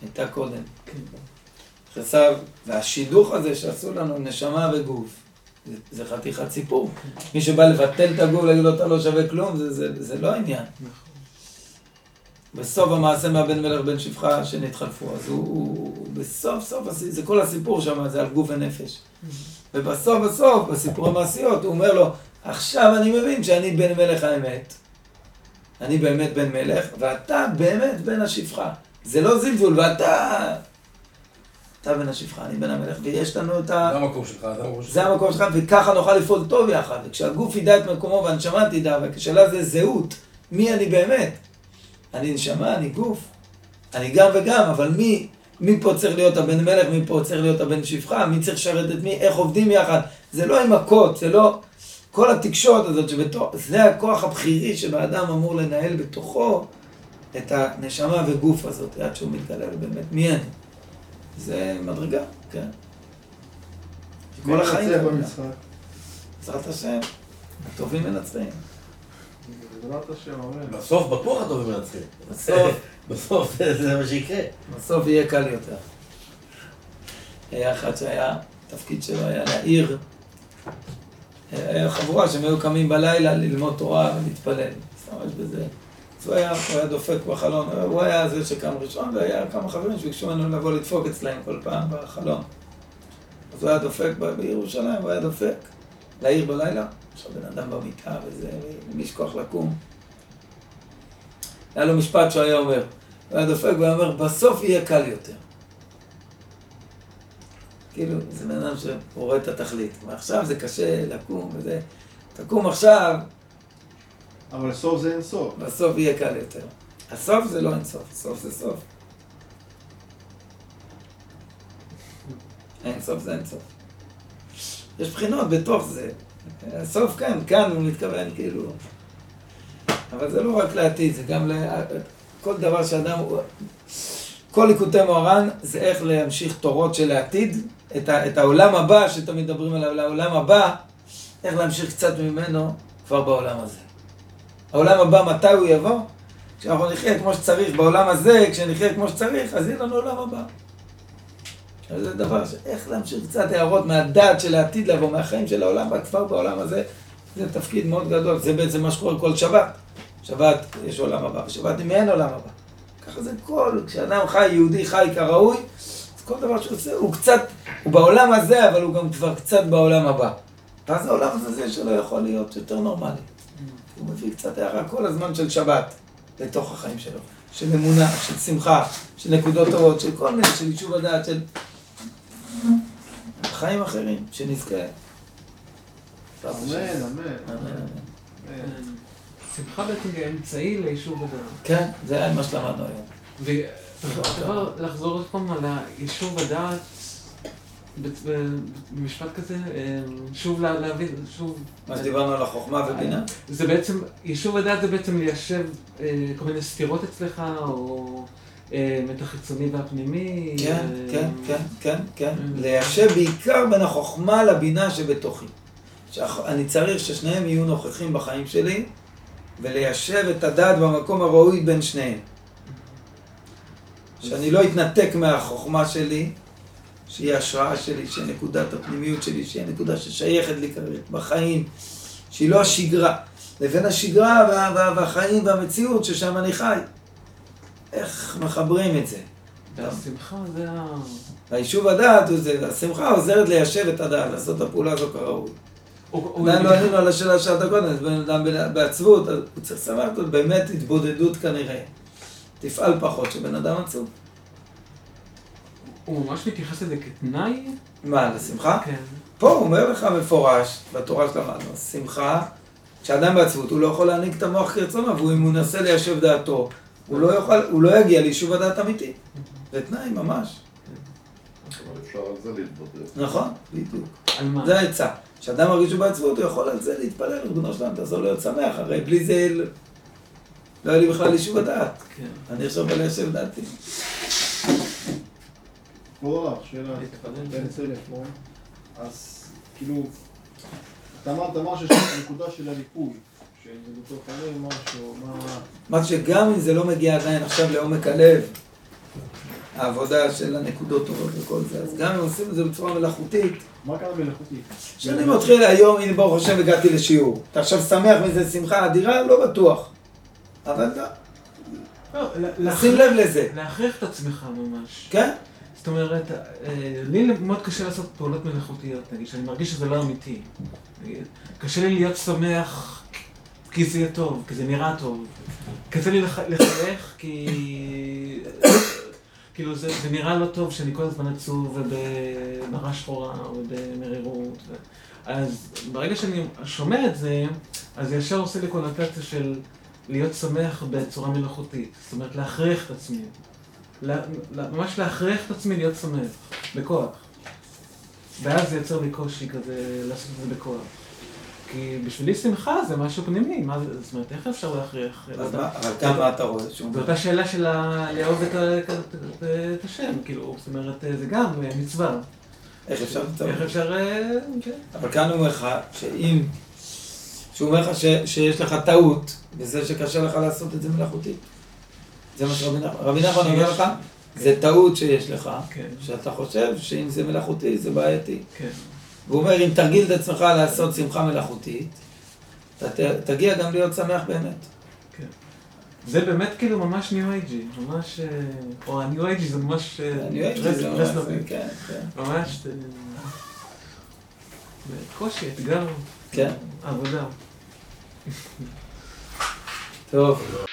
הייתה קודם. כן. חסר, והשידוך הזה שעשו לנו נשמה וגוף, זה, זה חתיכת סיפור. מי שבא לבטל את הגוף, להגיד לו אתה לא שווה כלום, זה, זה, זה לא העניין. בסוף המעשה מהבן מלך בן שפחה שנתחלפו, אז הוא, הוא, בסוף סוף, זה כל הסיפור שם, זה על גוף ונפש. ובסוף בסוף, בסיפור המעשיות, הוא אומר לו, עכשיו אני מבין שאני בן מלך האמת. אני באמת בן מלך, ואתה באמת בן השפחה. זה לא זלזול, ואתה... אתה בן השפחה, אני בן המלך, ויש לנו את ה... זה המקום שלך, זה המקום שלך. זה המקום שלך, וככה נוכל לפעול טוב יחד. וכשהגוף ידע את מקומו והנשמה תדע, וכשאלה זה זהות, מי אני באמת? אני נשמה, אני גוף. אני גם וגם, אבל מי, מי פה צריך להיות הבן מלך, מי פה צריך להיות הבן שפחה, מי צריך לשרת את מי, איך עובדים יחד. זה לא עם מכות, זה לא... כל התקשורת הזאת שבתוך... זה הכוח הבכירי שבאדם אמור לנהל בתוכו את הנשמה וגוף הזאת, עד שהוא מתגלה באמת מי אני. זה מדרגה, כן. כל החיים. זה במשחק. בעזרת השם, הטובים מנצחים. בעזרת השם, אמן. בסוף בטוח הטובים מנצחים. בסוף, בסוף זה זה מה שיקרה. בסוף יהיה קל יותר. היה אחד שהיה, התפקיד שלו היה להעיר. היה חבורה שהם היו קמים בלילה ללמוד תורה ולהתפלל. להשתמש בזה. אז הוא היה, הוא היה דופק בחלון, הוא היה זה שקם ראשון, והיה כמה חברים שביקשו ממנו לבוא לדפוק אצלהם כל פעם בחלון. אז הוא היה דופק בירושלים, הוא היה דופק, להעיר בלילה. עכשיו בן אדם במיטה וזה, למי יש כוח לקום. היה לו משפט שהוא היה אומר, הוא היה דופק והיה אומר, בסוף יהיה קל יותר. כאילו, זה בן אדם שרואה את התכלית. ועכשיו זה קשה לקום וזה. תקום עכשיו, אבל סוף זה אין סוף. בסוף יהיה קל יותר. הסוף זה לא אינסוף, סוף זה סוף. אינסוף זה אינסוף. יש בחינות בתוך זה. הסוף כאן, כאן הוא מתכוון כאילו... אבל זה לא רק לעתיד, זה גם ל... כל דבר שאדם... כל ליקוטי מוהר"ן זה איך להמשיך תורות של העתיד, את, ה... את העולם הבא שתמיד מדברים עליו, לעולם הבא, איך להמשיך קצת ממנו כבר בעולם הזה. העולם הבא, מתי הוא יבוא? כשאנחנו נחיה כמו שצריך בעולם הזה, כשנחיה כמו שצריך, אז יהיה לנו עולם הבא. אז זה דבר ש... איך להמשיך קצת הערות מהדעת של העתיד לבוא, מהחיים של העולם כבר בעולם הזה, זה תפקיד מאוד גדול. זה בעצם מה שקורה כל שבת. שבת יש עולם הבא, ושבת אם אין עולם הבא. ככה זה כל, כשאדם חי, יהודי חי כראוי, אז כל דבר שהוא עושה, הוא קצת, הוא בעולם הזה, אבל הוא גם כבר קצת בעולם הבא. ואז העולם הזה שלו יכול להיות יותר נורמלי. הוא מביא קצת הערה כל הזמן של שבת לתוך החיים שלו. של אמונה, של שמחה, של נקודות טובות, של כל מיני, של יישוב הדעת, של חיים אחרים, שנזכה. אמן, אמן. שמחה בעצם היא אמצעי ליישוב הדעת. כן, זה מה שלמדנו היום. ודבר, לחזור עוד פעם על היישוב הדעת, במשפט כזה, אה, שוב לה- להבין, שוב, מה שדיברנו על החוכמה ובינה. זה בעצם, יישוב הדעת זה בעצם ליישב אה, כל מיני סתירות אצלך, או אה, מתח חיצוני והפנימי. כן, אה, כן, כן, כן, כן. ליישב בעיקר בין החוכמה לבינה שבתוכי. אני צריך ששניהם יהיו נוכחים בחיים שלי, וליישב את הדעת במקום הראוי בין שניהם. שאני לא אתנתק מהחוכמה שלי, שהיא ההשראה שלי, שהיא נקודת הפנימיות שלי, שהיא הנקודה ששייכת לי כרגע בחיים, שהיא לא השגרה, לבין השגרה וה, וה, והחיים והמציאות ששם אני חי. איך מחברים את זה? והשמחה זה ה... היישוב הדעת, השמחה עוזרת ליישב את הדעת, לעשות את הפעולה הזו כראוי. או- או- עדיין לא ענינו על השאלה שאלת קודם, אז בן אדם בעצבות, הוא צריך לשמח אותו, באמת התבודדות כנראה. תפעל פחות, שבן אדם עצוב. הוא ממש מתייחס לזה כתנאי? מה, לשמחה? כן. פה הוא אומר לך מפורש, בתורה שלמדנו, שמחה, כשאדם בעצבות, הוא לא יכול להעניק את המוח כרצונו, ואם הוא ינסה ליישב דעתו, הוא לא יוכל, הוא לא יגיע ליישוב הדעת אמיתי. זה תנאי ממש. אבל אפשר על זה להתבודד. נכון, בדיוק. על מה? זה העצה. כשאדם מרגיש שהוא בעצבות, הוא יכול על זה להתפלל, ריבונו שלנו, תעזור להיות שמח, הרי בלי זה לא היה לי בכלל יישוב הדעת. כן. אני עכשיו בא ליישב דעתי. כבוד הרב, שאלה, להתפלל. בין טלפון, אז כאילו, אתה אמרת אמר שיש נקודה של משהו, מה... מה שגם אם זה לא מגיע עדיין עכשיו לעומק הלב, העבודה של הנקודות טובות וכל זה, אז גם אם עושים את זה בצורה מלאכותית, מה קרה מלאכותי? כשאני מתחיל היום, הנה ברוך השם הגעתי לשיעור. אתה עכשיו שמח מזה שמחה אדירה? לא בטוח. אבל לא, לא, לשים לב לזה, להכריח את עצמך ממש. כן? זאת אומרת, אה, לי מאוד קשה לעשות פעולות מלאכותיות, נגיד, שאני מרגיש שזה לא אמיתי. קשה לי להיות שמח כי זה יהיה טוב, כי זה נראה טוב. קשה לי לח- לחייך כי... כאילו זה, זה נראה לא טוב שאני כל הזמן עצוב ובמראה שחורה ובמרירות. ו... אז ברגע שאני שומע את זה, אז ישר עושה לי קונוטציה של להיות שמח בצורה מלאכותית. זאת אומרת, להכריח את עצמי. ממש להכריח את עצמי להיות שמח, בכוח. ואז זה יוצר לי קושי כזה לעשות את זה בכוח. כי בשבילי שמחה זה משהו פנימי, מה זה, זאת אומרת, איך אפשר להכריח? אז. מה, אבל כאן מה אתה רואה? זו אותה שאלה של לאהוב את השם, כאילו, זאת אומרת, זה גם מצווה. איך אפשר? איך אפשר... אה, כן. אבל כאן הוא אומר לך שאם, שהוא אומר לך שיש לך טעות בזה שקשה לך לעשות את זה מלאכותית. זה מה שרבי נחמן, רבי נחמן אומר לך, זה טעות שיש לך, כן, שאתה חושב שאם זה מלאכותי זה בעייתי. כן. והוא אומר, אם תרגיל את עצמך לעשות שמחה מלאכותית, תגיע גם להיות שמח באמת. זה באמת כאילו ממש ניו אייג'י, ממש... אה, או הניו אייג'י זה ממש... אה, אני אוהב את זה, ממש. כן, כן. ממש... אה, קושי, אתגר, כן, עבודה. טוב.